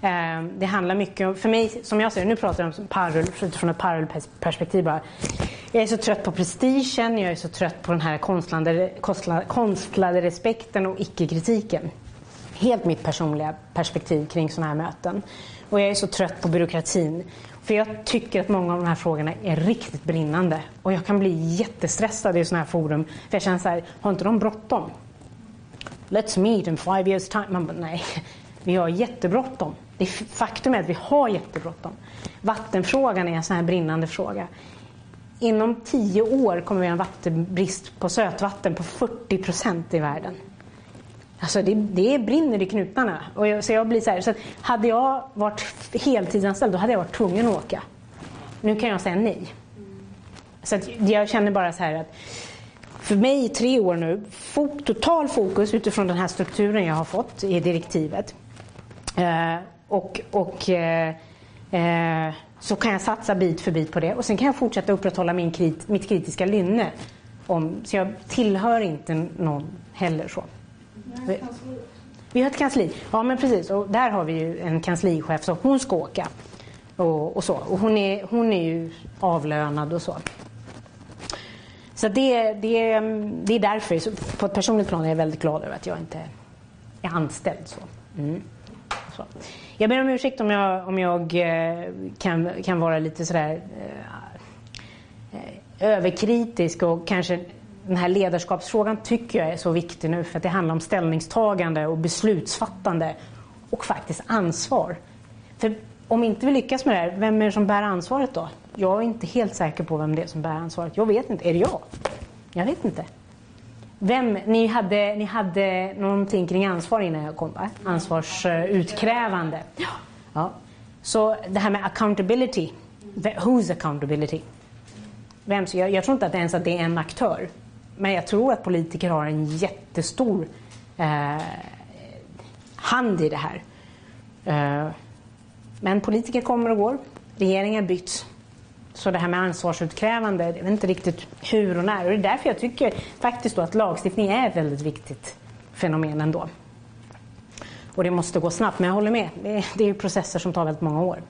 Eh, det handlar mycket om, för mig, som jag ser det, nu pratar jag om parallell, utifrån ett parallellperspektiv bara. Jag är så trött på prestigen, jag är så trött på den här konstlade, konstlade, konstlade respekten och icke-kritiken. Helt mitt personliga perspektiv kring sådana här möten. Och jag är så trött på byråkratin. För jag tycker att många av de här frågorna är riktigt brinnande. Och jag kan bli jättestressad i sådana här forum. För jag känner så här, har inte de bråttom? Let's meet in five years time. Man bara, nej, vi har jättebråttom. Det faktum är att vi har jättebråttom. Vattenfrågan är en sån här brinnande fråga. Inom tio år kommer vi ha en vattenbrist på sötvatten på 40 procent i världen. Alltså det, det brinner i knutarna. Och jag, så jag blir så här, så att hade jag varit heltidsanställd då hade jag varit tvungen att åka. Nu kan jag säga nej. Så att jag känner bara så här att för mig i tre år nu, fok, total fokus utifrån den här strukturen jag har fått i direktivet. Eh, och och eh, eh, så kan jag satsa bit för bit på det och sen kan jag fortsätta upprätthålla min krit, mitt kritiska lynne. Om, så jag tillhör inte någon heller så. Vi, vi har ett kansli. Ja men precis och där har vi ju en kanslichef så hon ska åka. Och, och så. Och hon är, hon är ju avlönad och så. Så det, det, det är därför, så på ett personligt plan är jag väldigt glad över att jag inte är anställd. Så. Mm. Så. Jag ber om ursäkt om jag, om jag eh, kan, kan vara lite sådär eh, eh överkritisk och kanske den här ledarskapsfrågan tycker jag är så viktig nu för att det handlar om ställningstagande och beslutsfattande och faktiskt ansvar. För om inte vi lyckas med det här, vem är det som bär ansvaret då? Jag är inte helt säker på vem det är som bär ansvaret. Jag vet inte. Är det jag? Jag vet inte. Vem, ni, hade, ni hade någonting kring ansvar innan jag kom va? Ansvarsutkrävande. Ja. Så det här med accountability, whose accountability? Vems, jag, jag tror inte att ens att det är en aktör. Men jag tror att politiker har en jättestor eh, hand i det här. Eh, men politiker kommer och går. Regeringar byts. Så det här med ansvarsutkrävande, jag vet inte riktigt hur och när. Och det är därför jag tycker faktiskt då att lagstiftning är ett väldigt viktigt fenomen ändå. Och det måste gå snabbt, men jag håller med. Det är, det är processer som tar väldigt många år.